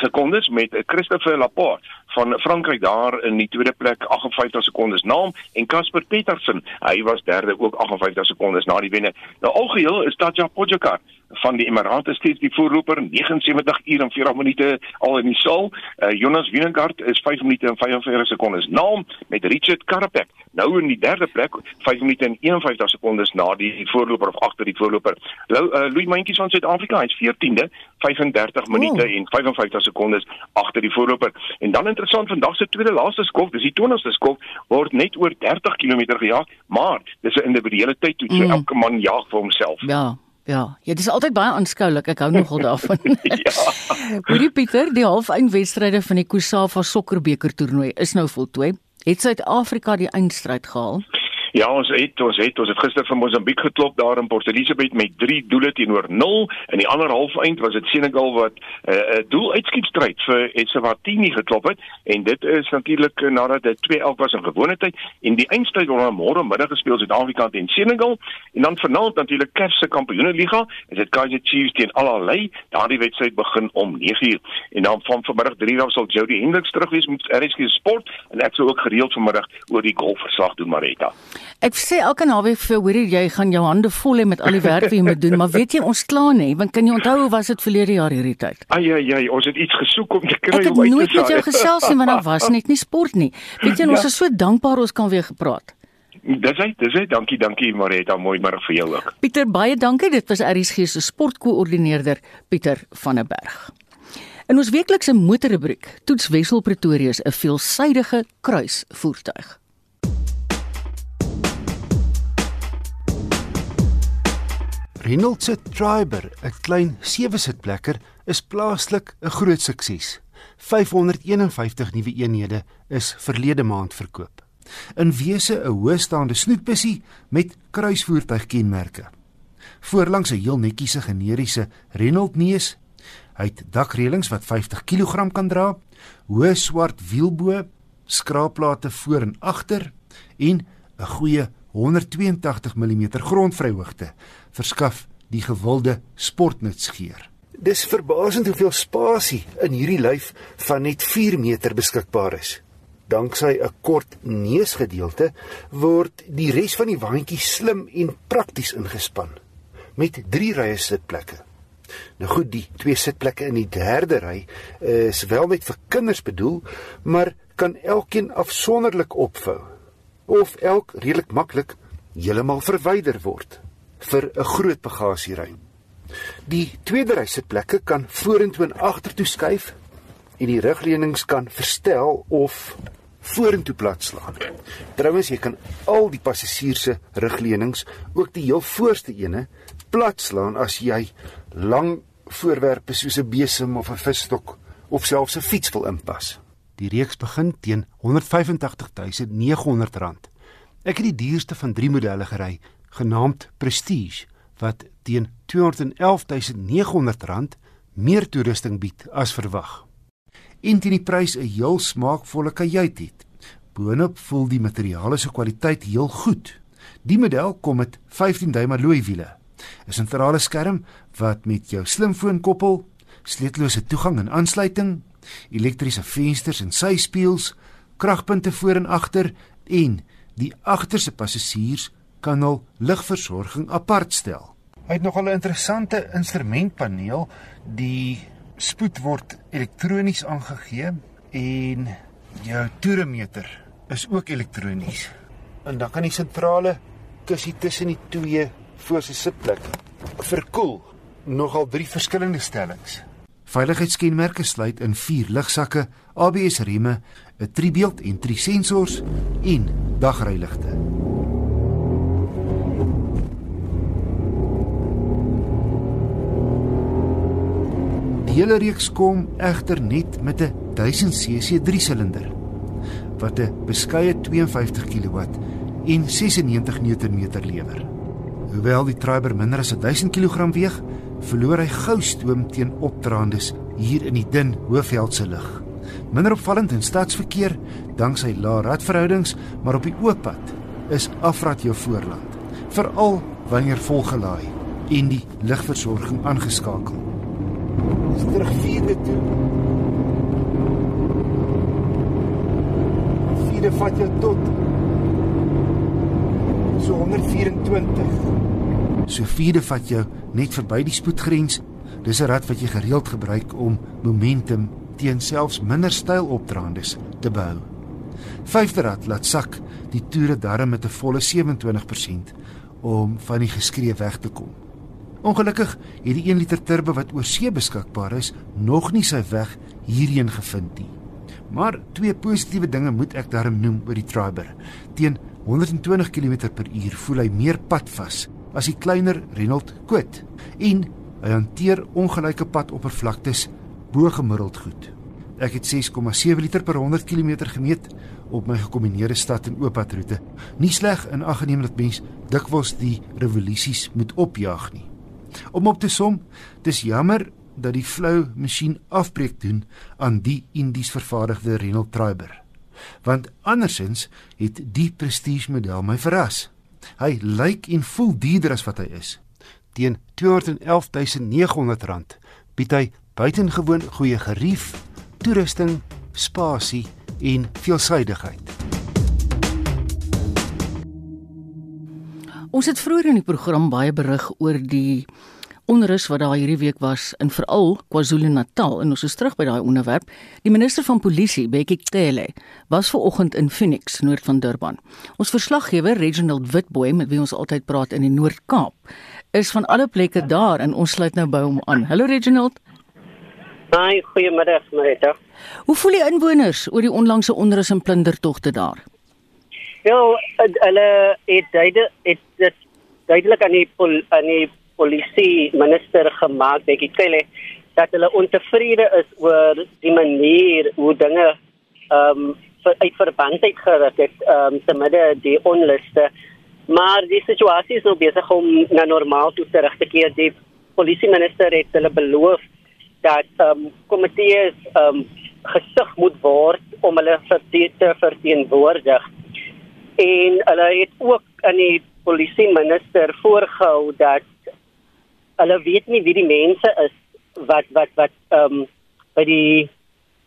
sekondes met Christopher Laporte van Frankryk daar in die tweede plek 58 sekondes naam en Casper Petersen, hy was derde ook 58 sekondes na die wenner. Nou algeheel is Tatja Pogačar van die Emirate steeds die voorloper 79 uur en 40 minute al in die saal. Uh, Jonas Vingegaard is 5 minute en 45 sekondes naam met Richard Carapet. Nou in die derde plek 5 minute en 51 sekondes na die voorloper of agter die voorloper. Lou uh, Louis Mentjes van Suid-Afrika is 14de 35 minute oh. en 55 sekondes agter die voorloper. En dan interessant vandag se tweede laaste skof, dis die 20ste skof word net oor 30 km gejaag, maar dis 'n individuele tydtoets, so mm. elke man jaag vir homself. Ja. Ja, ja, dit is altyd baie aanskoulik. Ek hou nogal daarvan. ja. Hoorie Pieter, die halfeindwedstryde van die Kusava sokkerbeker toernooi is nou voltooi. Het Suid-Afrika die eindstryd gehaal? Ja, ons het ons het ons het gister van Mosambiek geklop daar in Port Elizabeth met 3 doele teenoor 0 en die ander halfeind was dit Senegal wat 'n uh, doel uitskietstryd vir Eswatini geklop het. En dit is natuurlik nadat dit 2-11 was in gewone tyd en die eindstryd word môre middag gespeel Suid-Afrika teen Senegal. En dan vanaand natuurlik Caf se Kampioenligga is dit Kaizer Chiefs teen Al Ahly daardie wedstryd begin om 9uur en dan van vanmiddag 3 uur sal Jody Hendricks terug wees met RSG Sport. En ek sou ook gereeld vanmiddag oor die golfverslag doen Marita Ek sê elke naweek vir hoor jy gaan jou hande vol hê met al die werk wat jy moet doen, maar weet jy ons kla nie, want kan jy onthou hoe was dit verlede jaar hierdie tyd? Ai ai ai, ons het iets gesoek om te kry. Ek het nooit met jou gesels nie, want daar was net nie sport nie. Weet jy, ons ja. is so dankbaar ons kan weer gepraat. Dis hy, dis hy. Dankie, dankie Marita, mooi middag vir jou ook. Pieter, baie dankie. Dit was RSG se sportkoördineerder Pieter van der Berg. In ons weeklikse motorrubriek toets Wessel Pretoria 'n veelsidige kruisvoertuig. Renault se Triber, 'n klein sewe-sitplekker, is plaaslik 'n groot sukses. 551 nuwe eenhede is verlede maand verkoop. In wese 'n hoëstaande snoetbussie met kruisvoertuigkenmerke. Voorlangs 'n heel netjiese generiese Renault neus. Hy het dakreëlings wat 50 kg kan dra, hoë swart wielbo, skraapplate voor en agter en 'n goeie 182 mm grondvryhoogte verskaf die gewilde sportnutsgeur. Dis verbasend hoeveel spasie in hierdie lyf van net 4 meter beskikbaar is. Danksy 'n kort neusgedeelte word die res van die waantjie slim en prakties ingespan met 3 rye sitplekke. Nou goed, die twee sitplekke in die derde ry is wel net vir kinders bedoel, maar kan elkeen afsonderlik opvou of elk redelik maklik heeltemal verwyder word vir 'n groot bagasieruim. Die tweede ry sitplekke kan vorentoe en agtertoe skuif en die rugleunings kan verstel of vorentoe platslaan. Trouwens, jy kan al die passasiers se rugleunings, ook die heel voorste ene, platslaan as jy lang voorwerpe soos 'n besem of 'n visstok of selfs 'n fiets wil inpas. Die reeks begin teen R185900. Ek het die duurste van 3 modelle gery genaamd Prestige wat teen R211900 meer toerusting bied as verwag. en teen die prys 'n heel smaakvolle kajuit het. Boonop voel die materiale se kwaliteit heel goed. Die model kom met 15 duim alloy wiele, 'n sentrale skerm wat met jou slimfoon koppel, sleutellose toegang en aansluiting, elektriese vensters en syspieëls, kragpunte voor en agter en die agterste passasiers kan al ligversorging apart stel. Hy het nogal 'n interessante instrumentpaneel. Die spoed word elektronies aangegee en jou toeremeter is ook elektronies. En dan kan die sentrale kussie tussen die twee voor sy sitplek verkoel. Nogal drie verskillende stellings. Veiligheidskenmerke sluit in vier ligsakke, ABS remme, 'n driebeeld en drie sensors en dagryligte. Hele reeks kom egter net met 'n 1000cc 3-silinder wat 'n beskeie 52 kW en 96 Nm lewer. Hoewel die Triber minder as 1000 kg weeg, verloor hy gou stoom teen opdraandes hier in die dun Hoëveldse lug. Minder opvallend in stadsverkeer danksy lae radverhoudings, maar op die oop pad is afrat jou voorland, veral wanneer volgelaai en die ligversorging aangeskakel. Dis terug vierde toe. Vierde vat jou tot so 124. So vierde vat jou net verby die spoedgrens. Dis 'n rad wat jy gereeld gebruik om momentum teen selfs minder styl opdraandes te behou. Vyfde rad laat sak die toere darm met 'n volle 27% om van die geskree weg te kom. Ongelukkig het die 1 liter turbo wat oor see beskikbaar is, nog nie sy weg hierheen gevind nie. Maar twee positiewe dinge moet ek daarom noem oor die Triber. Teen 120 km/h voel hy meer padvas as die kleiner Renault Kwid en hy hanteer ongelyke padoppervlaktes bo gemiddeld goed. Ek het 6,7 liter per 100 km gemeet op my gekombineerde stad en ooppadroete. Nie sleg in ag geneem dat mens dikwels die revolusies moet opjaag nie. Om op te som, dis jammer dat die flou masjien afbreek doen aan die Indies vervaardigde Renault Triber. Want andersins het die prestige model my verras. Hy lyk en voel duurder as wat hy is. Teen 211900 rand bied hy buitengewoon goeie gerief, toerusting, spasie en veelsidigheid. Ons het vroeër in die program baie berig oor die onrus wat daar hierdie week was in veral KwaZulu-Natal en ons is terug by daai onderwerp. Die minister van polisie, Bekkie Cele, was ver oggend in Phoenix, noord van Durban. Ons verslaggewer, Reginald Witboy, met wie ons altyd praat in die Noord-Kaap, is van alle plekke daar en ons sluit nou by hom aan. Hallo Reginald. Hi, goeiemiddag, Marita. Hoe voel die inwoners oor die onlangse onrus en plundertogte daar? Ja, hulle het het dit duidelik aan die pol, aan die polisie minister gemaak, Bekkie Cele, dat hulle ontevrede is oor die manier hoe dinge ehm um, uit verband uit geruk het ehm um, te midde die onluste. Maar die situasie is nou besig om na normaal toe te keer. Die polisie minister het hulle beloof dat ehm um, komitees ehm um, gesig moet word om hulle te verteenwoordig en hulle het ook aan die polisie minister voorgehou dat hulle weet nie wie die mense is wat wat wat ehm um, by die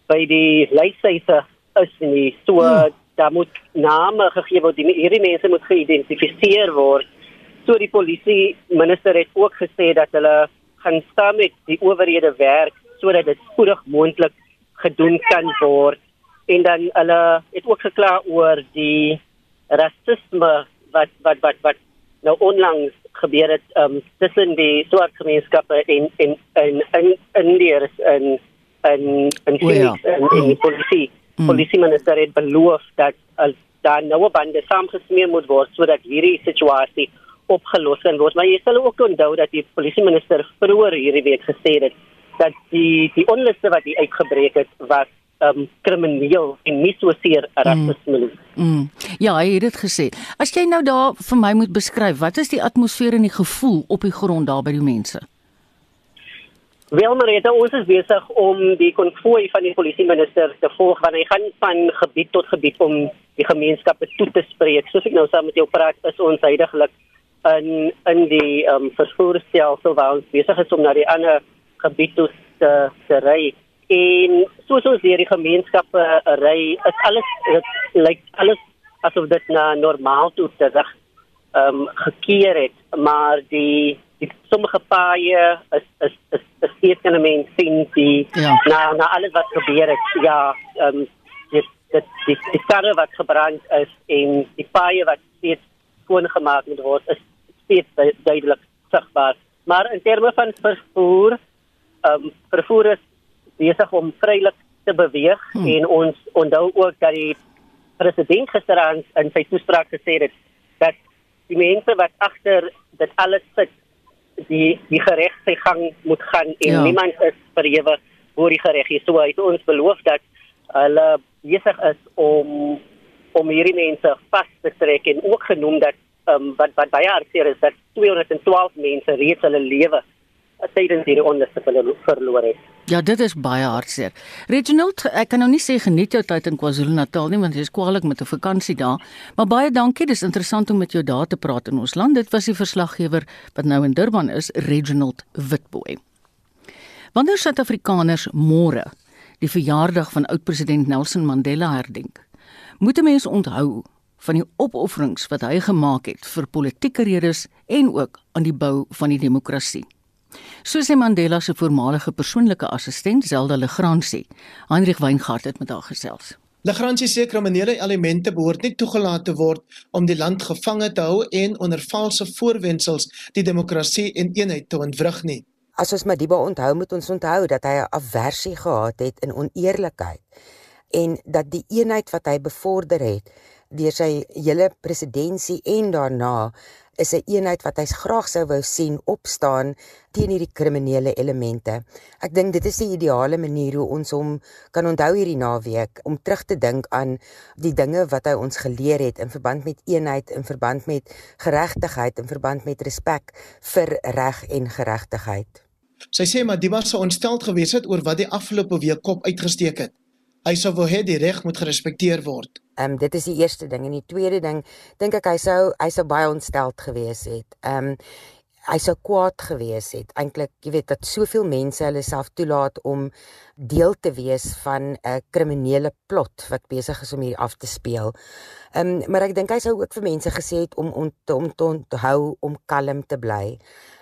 by die lysyse is nie. So hmm. daar moet name gegee word die hierdie mense moet geïdentifiseer word. So die polisie minister het ook gesê dat hulle gaan saam met die owerhede werk sodat dit spoedig moontlik gedoen kan word. En dan hulle het ook gekla oor die rasisme wat wat wat wat nou onlangs gebeur het um, tussen die swart gemeenskappe en en en en Indiërs en en en Phoenix en die polisie. Mm. polisie minister het beloof dat as daar nou 'n bande saamgesmeer moet word sodat hierdie situasie opgelos kan word. Maar jy sal ook onthou dat die polisie minister vroeër hierdie week gesê het dat die die onluste wat hier uitgebreek het was um krimineel en nie so seer rasisme nie. Mm. Mm. Ja, hy het dit gesê. As jy nou daar vir my moet beskryf, wat is die atmosfeer en die gevoel op die grond daar by die mense? Wel Marita, ons is besig om die konvooi van die polisieminister te volg want hy gaan van gebied tot gebied om die gemeenskappe toe te spreek. Soos ek nou saam met jou praat, is ons heidaglik in in die ehm um, vervoerstelsel waar ons besig is om na die ander gebied toe te, te ry. En soos ons hier die gemeenskappe ry, is alles dit lyk alles asof dit na normaal toe terug ehm um, gekeer het, maar die die sommige paaie is is is is steeds kan mense sien die ja. na na alles wat gebeur het ja ehm um, dit dit die, die karre wat gebrand is en die paaie wat steeds skoon gemaak moet word is steeds duidelik sigbaar maar in terme van vervoer ehm um, vervoer is besig om vrylik te beweeg hmm. en ons onthou ook dat die president gisteraan in sy toespraak gesê het dat die mense wat agter dit alles sit die die gereg sy gang moet gaan en ja. niemand is verhewe voor die gereg is. So hy het ons beloof dat hulle besig is om om hierdie mense vas te trek en ook genoem dat um, wat wat baie hartseer is dat 212 mense reeds hulle lewe tydens hierdie onluste verloor het. Ja, dit is baie hartseer. Reginald, ek kan nou nie sê geniet jou tyd in KwaZulu-Natal nie want jy is kwaliek met 'n vakansie daar, maar baie dankie. Dis interessant om met jou daar te praat in ons land. Dit was die verslaggewer wat nou in Durban is, Reginald Witboy. Wanneer Suid-Afrikaners môre die verjaardag van oud-president Nelson Mandela herdenk, moet 'n mens onthou van die opofferings wat hy gemaak het vir politieke redes en ook aan die bou van die demokrasie. Soos hy Mandela se voormalige persoonlike assistent Zelda Legrand sê, Heinrich Weingart het met haar gesels. Legrand sê kriminele elemente behoort nie toegelaat te word om die land gevange te hou en onder valse voorwendsels die demokrasie en eenheid te ontwrig nie. As ons Madiba onthou, moet ons onthou dat hy 'n aversie gehad het in oneerlikheid en dat die eenheid wat hy bevorder het deur sy hele presidentskap en daarna is 'n eenheid wat hy graag sou wou sien opstaan teen hierdie kriminele elemente. Ek dink dit is die ideale manier hoe ons hom kan onthou hierdie naweek om terug te dink aan die dinge wat hy ons geleer het in verband met eenheid, in verband met geregtigheid, in verband met respek vir reg en geregtigheid. Sy sê maar die was so ontsteld gewees het oor wat die afgelope week kop uitgesteek het. Hy sou wou hê die reg moet gerespekteer word. Ehm um, dit is die eerste ding en die tweede ding dink ek hy sou hy sou baie ontsteld gewees het. Ehm um, hy sou kwaad gewees het. Eintlik, jy weet dat soveel mense hulle self toelaat om deel te wees van 'n kriminele plot wat besig is om hier af te speel. Ehm um, maar ek dink hy sou ook vir mense gesê het om om te, om te onthou om kalm te bly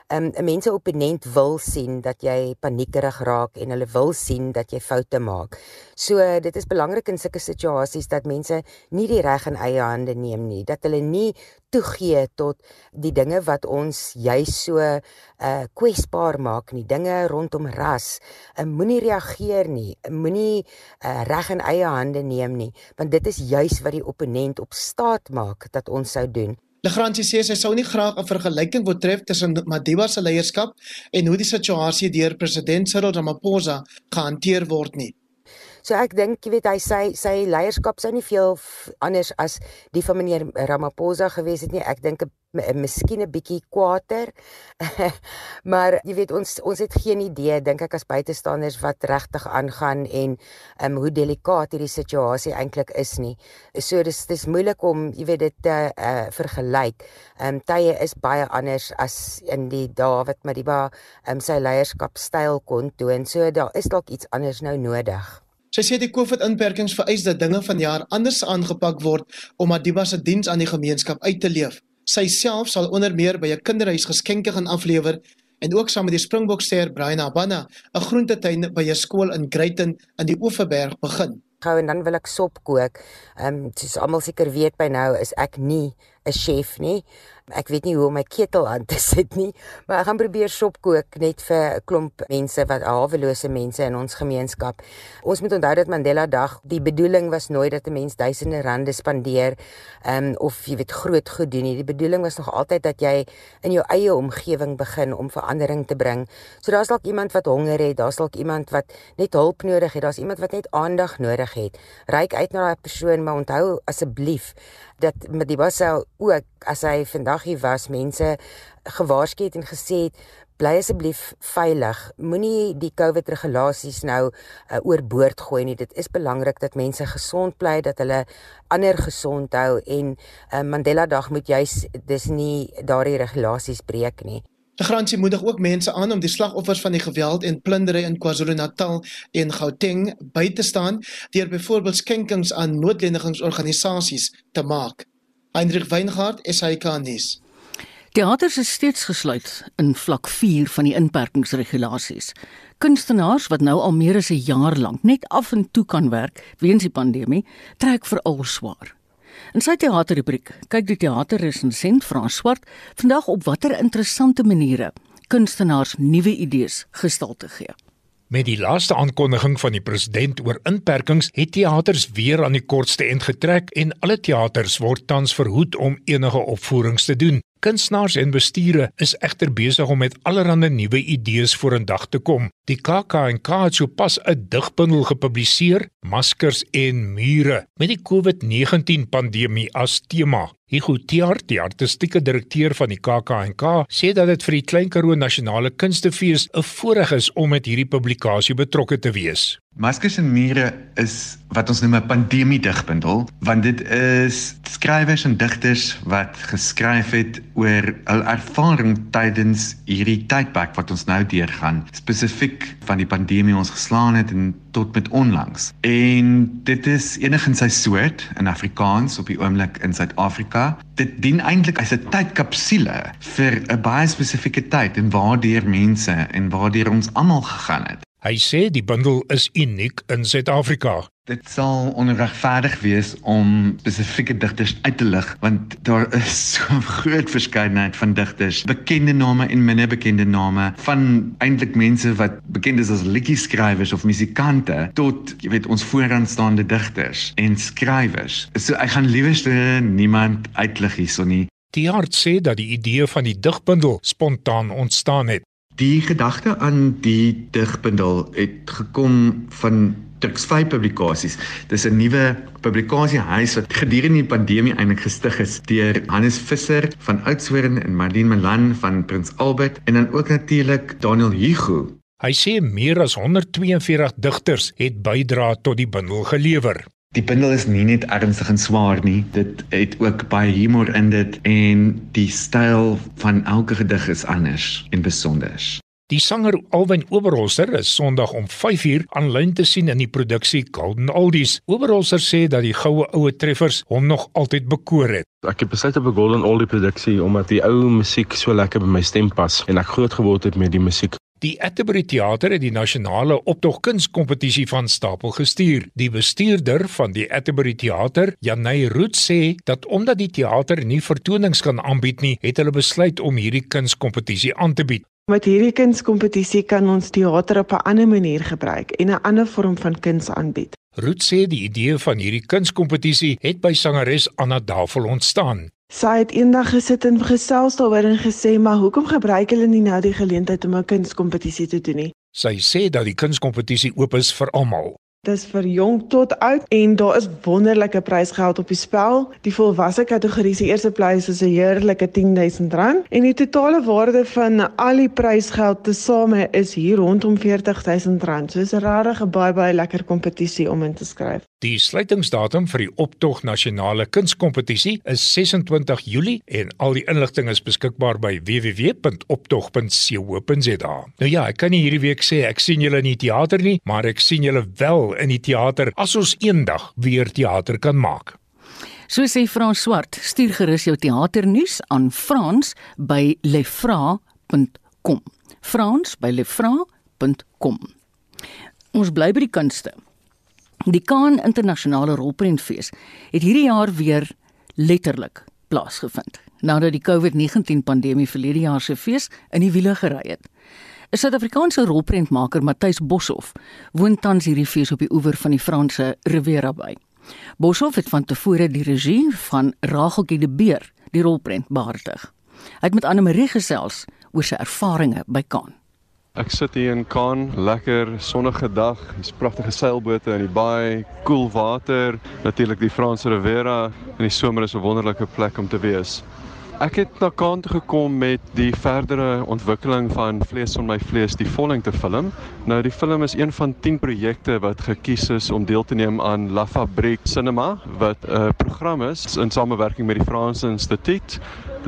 um, 'n mense opponent wil sien dat jy paniekerig raak en hulle wil sien dat jy foute maak. So dit is belangrik in sulke situasies dat mense nie die reg in eie hande neem nie, dat hulle nie toegee tot die dinge wat ons juis so uh kwesbaar maak nie, dinge rondom ras. Uh, moenie reageer nie, moenie uh, reg in eie hande neem nie, want dit is juis wat die opponent op staat maak dat ons sou doen. Legrandsie sê sy sou nie graag 'n vergelyking wil tref tussen Madiba se leierskap en hoe die situasie deur president Cyril Ramaphosa gehanteer word nie. So ek dink jy weet hy sy sy leierskap sou nie veel anders as die van meneer Ramaphosa gewees het nie. Ek dink 'n miskien 'n bietjie kwaader. maar jy weet ons ons het geen idee dink ek as buitestanders wat regtig aangaan en um, hoe delikaat hierdie situasie eintlik is nie. So dis dis moeilik om jy weet dit te uh, vergelyk. Ehm um, tye is baie anders as in die dae wat Madiba um, sy leierskapstyl kon toon. So daar is dalk iets anders nou nodig. Sy sê die COVID-inperkings vereis dat dinge van jaar anders aangepak word om Madiba se diens aan die gemeenskap uit te leef. Sy self sal onder meer by 'n kinderhuis geskenke gaan aflewer en ook saam met die Springbokster Brian Abana 'n groentetuin by 'n skool in Greyton in die Oeverberg begin. Gou en dan wil ek sop kook. Ehm um, soos almal seker weet by nou is ek nie 'n chef nie. Ek weet nie hoe om my ketel aan te sit nie, maar ek gaan probeer sop kook net vir 'n klomp mense wat hawelose mense in ons gemeenskap. Ons moet onthou dat Mandela Dag, die bedoeling was nooit dat 'n mens duisende rande spandeer, ehm um, of jy weet groot goed doen nie. Die bedoeling was nog altyd dat jy in jou eie omgewing begin om verandering te bring. So daar's dalk iemand wat honger het, daar's dalk iemand wat net hulp nodig het, daar's iemand wat net aandag nodig het. Ryk uit na daai persoon, maar onthou asseblief dat met die Bassel ook as hy vandag hier was mense gewaarsku het en gesê het bly asseblief veilig. Moenie die COVID regulasies nou uh, oorboord gooi nie. Dit is belangrik dat mense gesond bly, dat hulle ander gesond hou en uh, Mandela Dag moet juis dis nie daardie regulasies breek nie. Die garansie moedig ook mense aan om die slagoffers van die geweld en plundering in KwaZulu-Natal en Gauteng by te staan deur byvoorbeeld skenkings aan noodlenigingsorganisasies te maak. Heinrich Weingart, SAK-nuus. Teaters is steeds gesluit in vlak 4 van die inperkingsregulasies. Kunstenaars wat nou al meer as 'n jaar lank net af en toe kan werk weens die pandemie, trek veral swaar. In sy teaterrubriek kyk die teaterresensent Frans Swart vandag op watter interessante maniere kunstenaars nuwe idees gestalte gee. Met die laaste aankondiging van die president oor inperkings het teaters weer aan die kortste end getrek en alle teaters word tans verhoed om enige opvoerings te doen. Kunstenaars en bestuure is egter besig om met allerlei nuwe idees vorendag te kom. Die KAK&K het sopas 'n digbundel gepubliseer, Maskers en Mure, met die COVID-19 pandemie as tema. Hugo Tiart, die artistieke direkteur van die KAK&K, sê dat dit vir die Klein Karoo Nasionale Kunstefees 'n voorreg is om met hierdie publikasie betrokke te wees. Maskers en Mure is wat ons noem 'n pandemie digbundel, want dit is skrywers en digters wat geskryf het oor hul ervaring tydens hierdie tydperk wat ons nou deurgaan, spesifiek van die pandemie ons geslaan het en tot met onlangs. En dit is enig in sy soort in Afrikaans op die oomblik in Suid-Afrika. Dit dien eintlik as 'n tydkapsule vir 'n baie spesifieke tyd en waardeur mense en waardeur ons almal gegaan het. Hy sê die bundel is uniek in Suid-Afrika. Dit sal onregverdig wees om spesifieke digters uit te lig want daar is so 'n groot verskeidenheid van digters, bekende name en minder bekende name, van eintlik mense wat bekend is as liedjieskrywers of musikante tot jy weet ons vooraanstaande digters en skrywers. So ek gaan liewerste niemand uitlig hierson nie. Die hart sê dat die idee van die digbundel spontaan ontstaan het. Die gedagte aan die digbundel het gekom van Tuks 5 publikasies. Dis 'n nuwe publikasiehuis wat gedurende die pandemie eintlik gestig is deur Hannes Visser van Oudtshoorn en Marlene Malan van Prins Albert en dan ook natuurlik Daniel Hugo. Hy sê meer as 142 digters het bydra tot die bundel gelewer. Die bundel is nie net ernstig en swaar nie, dit het ook baie humor in dit en die styl van elke gedig is anders en besonder. Die sanger Alwyn Oberholzer is Sondag om 5uur aanlyn te sien in die produksie Golden Oldies. Oberholzer sê dat die goue oue treffers hom nog altyd bekoor het. Ek het besluit op 'n Golden Oldie produksie omdat die ou musiek so lekker by my stem pas en ek groot geword het met die musiek. Die Atterbury Theater het die nasionale optog kunskompetisie van stapel gestuur. Die bestuurder van die Atterbury Theater, Janey Root sê dat omdat die teater nie vertonings kan aanbied nie, het hulle besluit om hierdie kunskompetisie aan te bied. Met hierdie kunskompetisie kan ons teater op 'n ander manier gebruik en 'n ander vorm van kuns aanbied. Root sê die idee van hierdie kunskompetisie het by sangeres Anna Davel ontstaan. Sy het eendag gesit en gesels daaroor en gesê, "Maar hoekom gebruik hulle nie nou die geleentheid om 'n kunskompetisie te doen nie?" Sy sê dat die kunskompetisie oop is vir almal. Dis vir jonk tot oud en daar is wonderlike prysgeld op die spel. Die volwasse kategorie se eerste prys is 'n heerlike R10000 en die totale waarde van al die prysgeld tesame is hier rondom R40000. So is 'n regtig baie baie lekker kompetisie om in te skryf. Die sluitingsdatum vir die Optog Nasionale Kunskompetisie is 26 Julie en al die inligting is beskikbaar by www.optog.co.za. Nou ja, ek kan nie hierdie week sê ek sien julle in die teater nie, maar ek sien julle wel in die teater as ons eendag weer teater kan maak. So sê Frans Swart, stuur gerus jou teaternuus aan Frans by lefra.com. Frans by lefra.com. Ons bly by die kunste. Die Kaan Internasionale Rolprentfees het hierdie jaar weer letterlik plaasgevind nadat die COVID-19 pandemie verlede jaar se fees in die wiele gery het. 'n Suid-Afrikaanse rolprentmaker, Matthys Boshoff, woon tans hierdie fees op die oewer van die Franse Riviera by. Boshoff het van tevore die regie van Rageltjie de Beer, die rolprent behartig. Hy het met Anne Marie gesels oor sy ervarings by Kaan. Ek sit hier in Kaan, lekker sonnige dag, dis pragtige seilbote in die baai, koel water, natuurlik die Franse Riviera en die somer is 'n wonderlike plek om te wees. Ek het na Kaan toe gekom met die verdere ontwikkeling van Vlees van my vlees, die vollengte film. Nou die film is een van 10 projekte wat gekies is om deel te neem aan La Fabrique Cinema wat 'n program is in samewerking met die Franse Instituut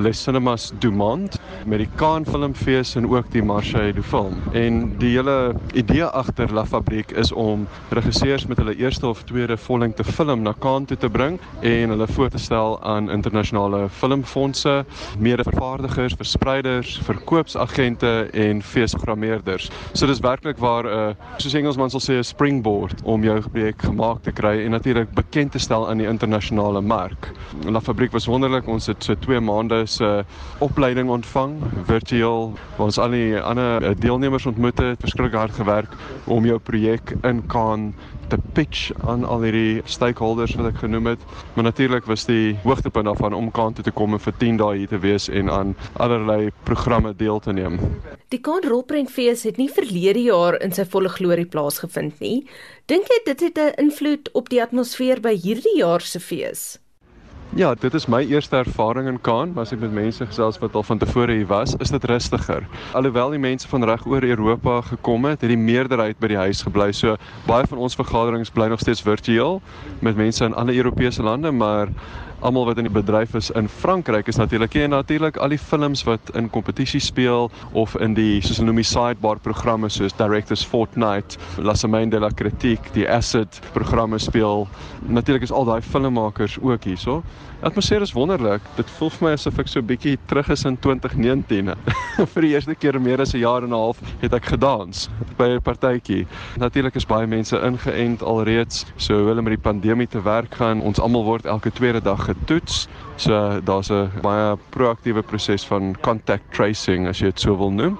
Les Cinémas du Monde met die Cannes Filmfees en ook die Marseille du Film. En die hele idee agter La Fabrique is om regisseurs met hulle eerste of tweede vollengte film na Cannes toe te bring en hulle voor te stel aan internasionale filmfondse, mede-vervaardigers, verspreiders, verkoopsagente en feesprogrammeerders. So dis werklik waar 'n uh, soos Engelsman sal sê 'n springboard om jou projek gemaak te kry en natuurlik bekend te stel aan die internasionale mark. La Fabrique was wonderlik. Ons het so 2 maande se opleiding ontvang virtueel waar ons al die ander eh, deelnemers ontmoet het, verskriklik hard gewerk om jou projek in Cannes te pitch aan al hierdie stakeholders wat ek genoem het. Maar natuurlik was die hoogtepunt daarvan om Cannes toe te kom en vir 10 dae hier te wees en aan allerlei programme deel te neem. Die Cannes Rolprentfees het nie verlede jaar in sy volle glorie plaasgevind nie. Dink jy dit het 'n invloed op die atmosfeer by hierdie jaar se fees? Ja, dit is my eerste ervaring in Cannes, maar as ek met mense gesels wat al van tevore hier was, is dit rustiger. Alhoewel die mense van reg oor Europa gekom het, het die meerderheid by die huis gebly. So baie van ons vergaderings bly nog steeds virtueel met mense in ander Europese lande, maar almal wat in die bedryf is in Frankryk is natuurlik en natuurlik al die films wat in kompetisie speel of in die soos hulle noem die sidebar programme soos Directors Fortnight, La Semaine de la Critique, die Acid programme speel. Natuurlik is al daai filmmakers ook hierso. Atmosfeer is wonderlik. Dit voel vir my asof ek so bietjie terug is in 2019. vir die eerste keer meer as 'n jaar en 'n half het ek gedans by 'n partytjie. Natuurlik is baie mense ingeënt alreeds, so hulle met die pandemie te werk gaan. Ons almal word elke tweede dag getoets. So daar's 'n baie proaktiewe proses van contact tracing as jy dit so wil noem.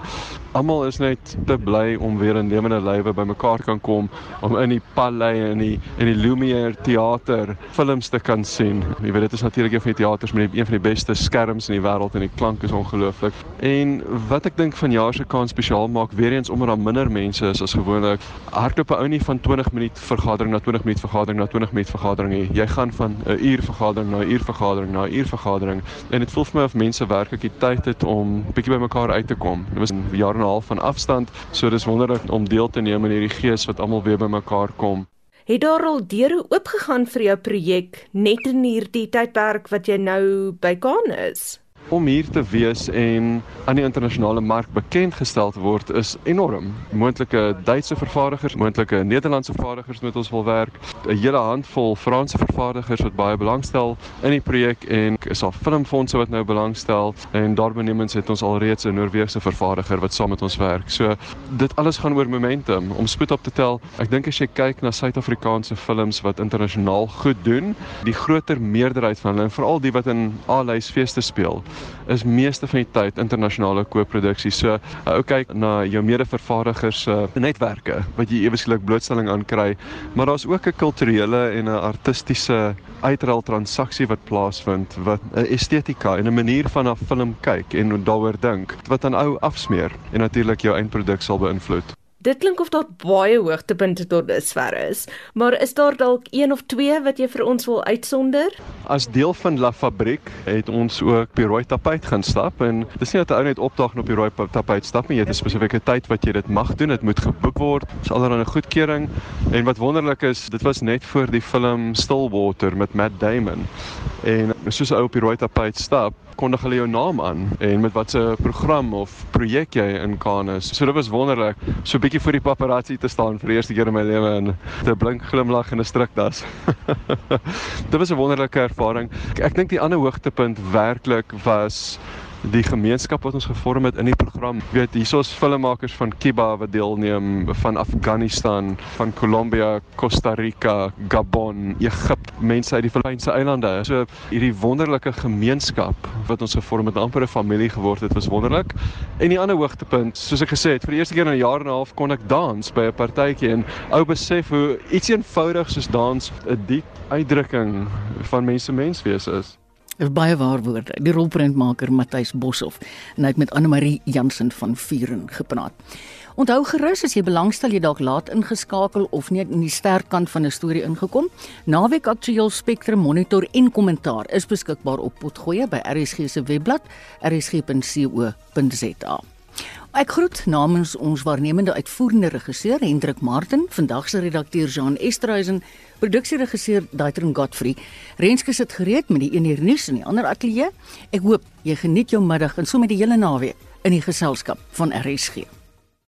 Almal is net te bly om weer in lewende lywe bymekaar kan kom om in die Palais en die in die Lumiere teater films te kan sien. Jy weet dit is natuurlik een van die teaters met een van die beste skerms in die wêreld en die klank is ongelooflik. En wat ek dink van jaar se kans spesiaal maak weer eens omdat daar minder mense is as gewoonlik. Hardloop 'n ou nie van 20 minuut vergadering na 20 minuut vergadering na 20 minuut vergadering nie. Jy gaan van 'n uur vergadering na 'n uur vergadering na 'n uur vergadering en dit voel vir my of mense werklik die tyd het om bietjie bymekaar uit te kom. Dit was 'n jaar en 'n half van afstand, so dis wonderlik om deel te neem in hierdie gees wat almal weer bymekaar kom. Het daar al deure oopgegaan vir jou projek net in hierdie tydperk wat jy nou by Kaan is? Om hier te wees en aan die internasionale mark bekend gestel te word is enorm. Moontlike Duitse vervaardigers, moontlike Nederlandse vervaardigers met ons wil werk, 'n hele handvol Franse vervaardigers wat baie belangstel in die projek en is al filmfondse wat nou belangstel en daarbenemens het ons alreeds 'n Noorse vervaardiger wat saam met ons werk. So dit alles gaan oor momentum om spoed op te tel. Ek dink as jy kyk na Suid-Afrikaanse films wat internasionaal goed doen, die groter meerderheid van hulle veral die wat in A-lys feeste speel, is meeste van die tyd internasionale kooproduksie. So, uh, ou kyk na jou mede-vervaardigers se uh, netwerke wat jy eweslik blootstelling aan kry, maar daar's ook 'n kulturele en 'n artistiese uitruil transaksie wat plaasvind wat 'n estetika en 'n manier van 'n film kyk en daaroor dink wat aan ou afsmeer en natuurlik jou eindproduk sal beïnvloed. Dit klink of daar baie hoogtepunte tot dusver is, maar is daar dalk een of twee wat jy vir ons wil uitsonder? As deel van La Fabrique het ons ook op die rooi tapuit gaan stap en dis nie dat 'n ou net opdag en op die rooi tapuit stap nie, jy het 'n spesifieke tyd wat jy dit mag doen, dit moet geboek word. Dis allerlei 'n goedkeuring en wat wonderlik is, dit was net voor die film Stillwater met Matt Damon. En soos 'n ou op die rooi tapuit stap, kondig hulle jou naam aan en met watse program of projek jy in Cannes. So dit was wonderlik. So 'n bietjie voor die paparazzi te staan vir die eerste keer in my lewe en te blink glimlag in 'n strikdas. dit was 'n wonderlike ervaring. Ek, ek dink die ander hoogtepunt werklik was die gemeenskap wat ons gevorm het in die program. Jy weet, hiersoos filmmakers van Kiba wat deelneem, van Afghanistan, van Kolumbia, Costa Rica, Gabon, Egipte, mense uit die Filippynse eilande. So hierdie wonderlike gemeenskap wat ons gevorm het, amper 'n familie geword het, was wonderlik. En die ander hoogtepunt, soos ek gesê het, vir die eerste keer in 'n jaar en 'n half kon ek dans by 'n partytjie en ou besef hoe iets eenvoudig soos dans 'n diep uitdrukking van mense menswees is. Dis baie waar woorde. Die rolprentmaker Matthys Boshoff en hy het met Anne Marie Jansen van Vuren gepraat. Onthou gerus as jy belangstel jy dalk laat ingeskakel of net in die sterkant van 'n storie ingekom. Naweek Aktueel Spectrum Monitor en kommentaar is beskikbaar op Potgoe by RSG se webblad rsg.co.za. Ek groet namens ons waarnemende uitvoerende regisseur Hendrik Martin, vandag se redakteur Jean Esterhuizen, produksieregisseur Daitron Godfrey. Renske sit gereed met die 1 uur nuus in die ander ateljee. Ek hoop jy geniet jou middag en sommer die hele naweek in die geselskap van RSG.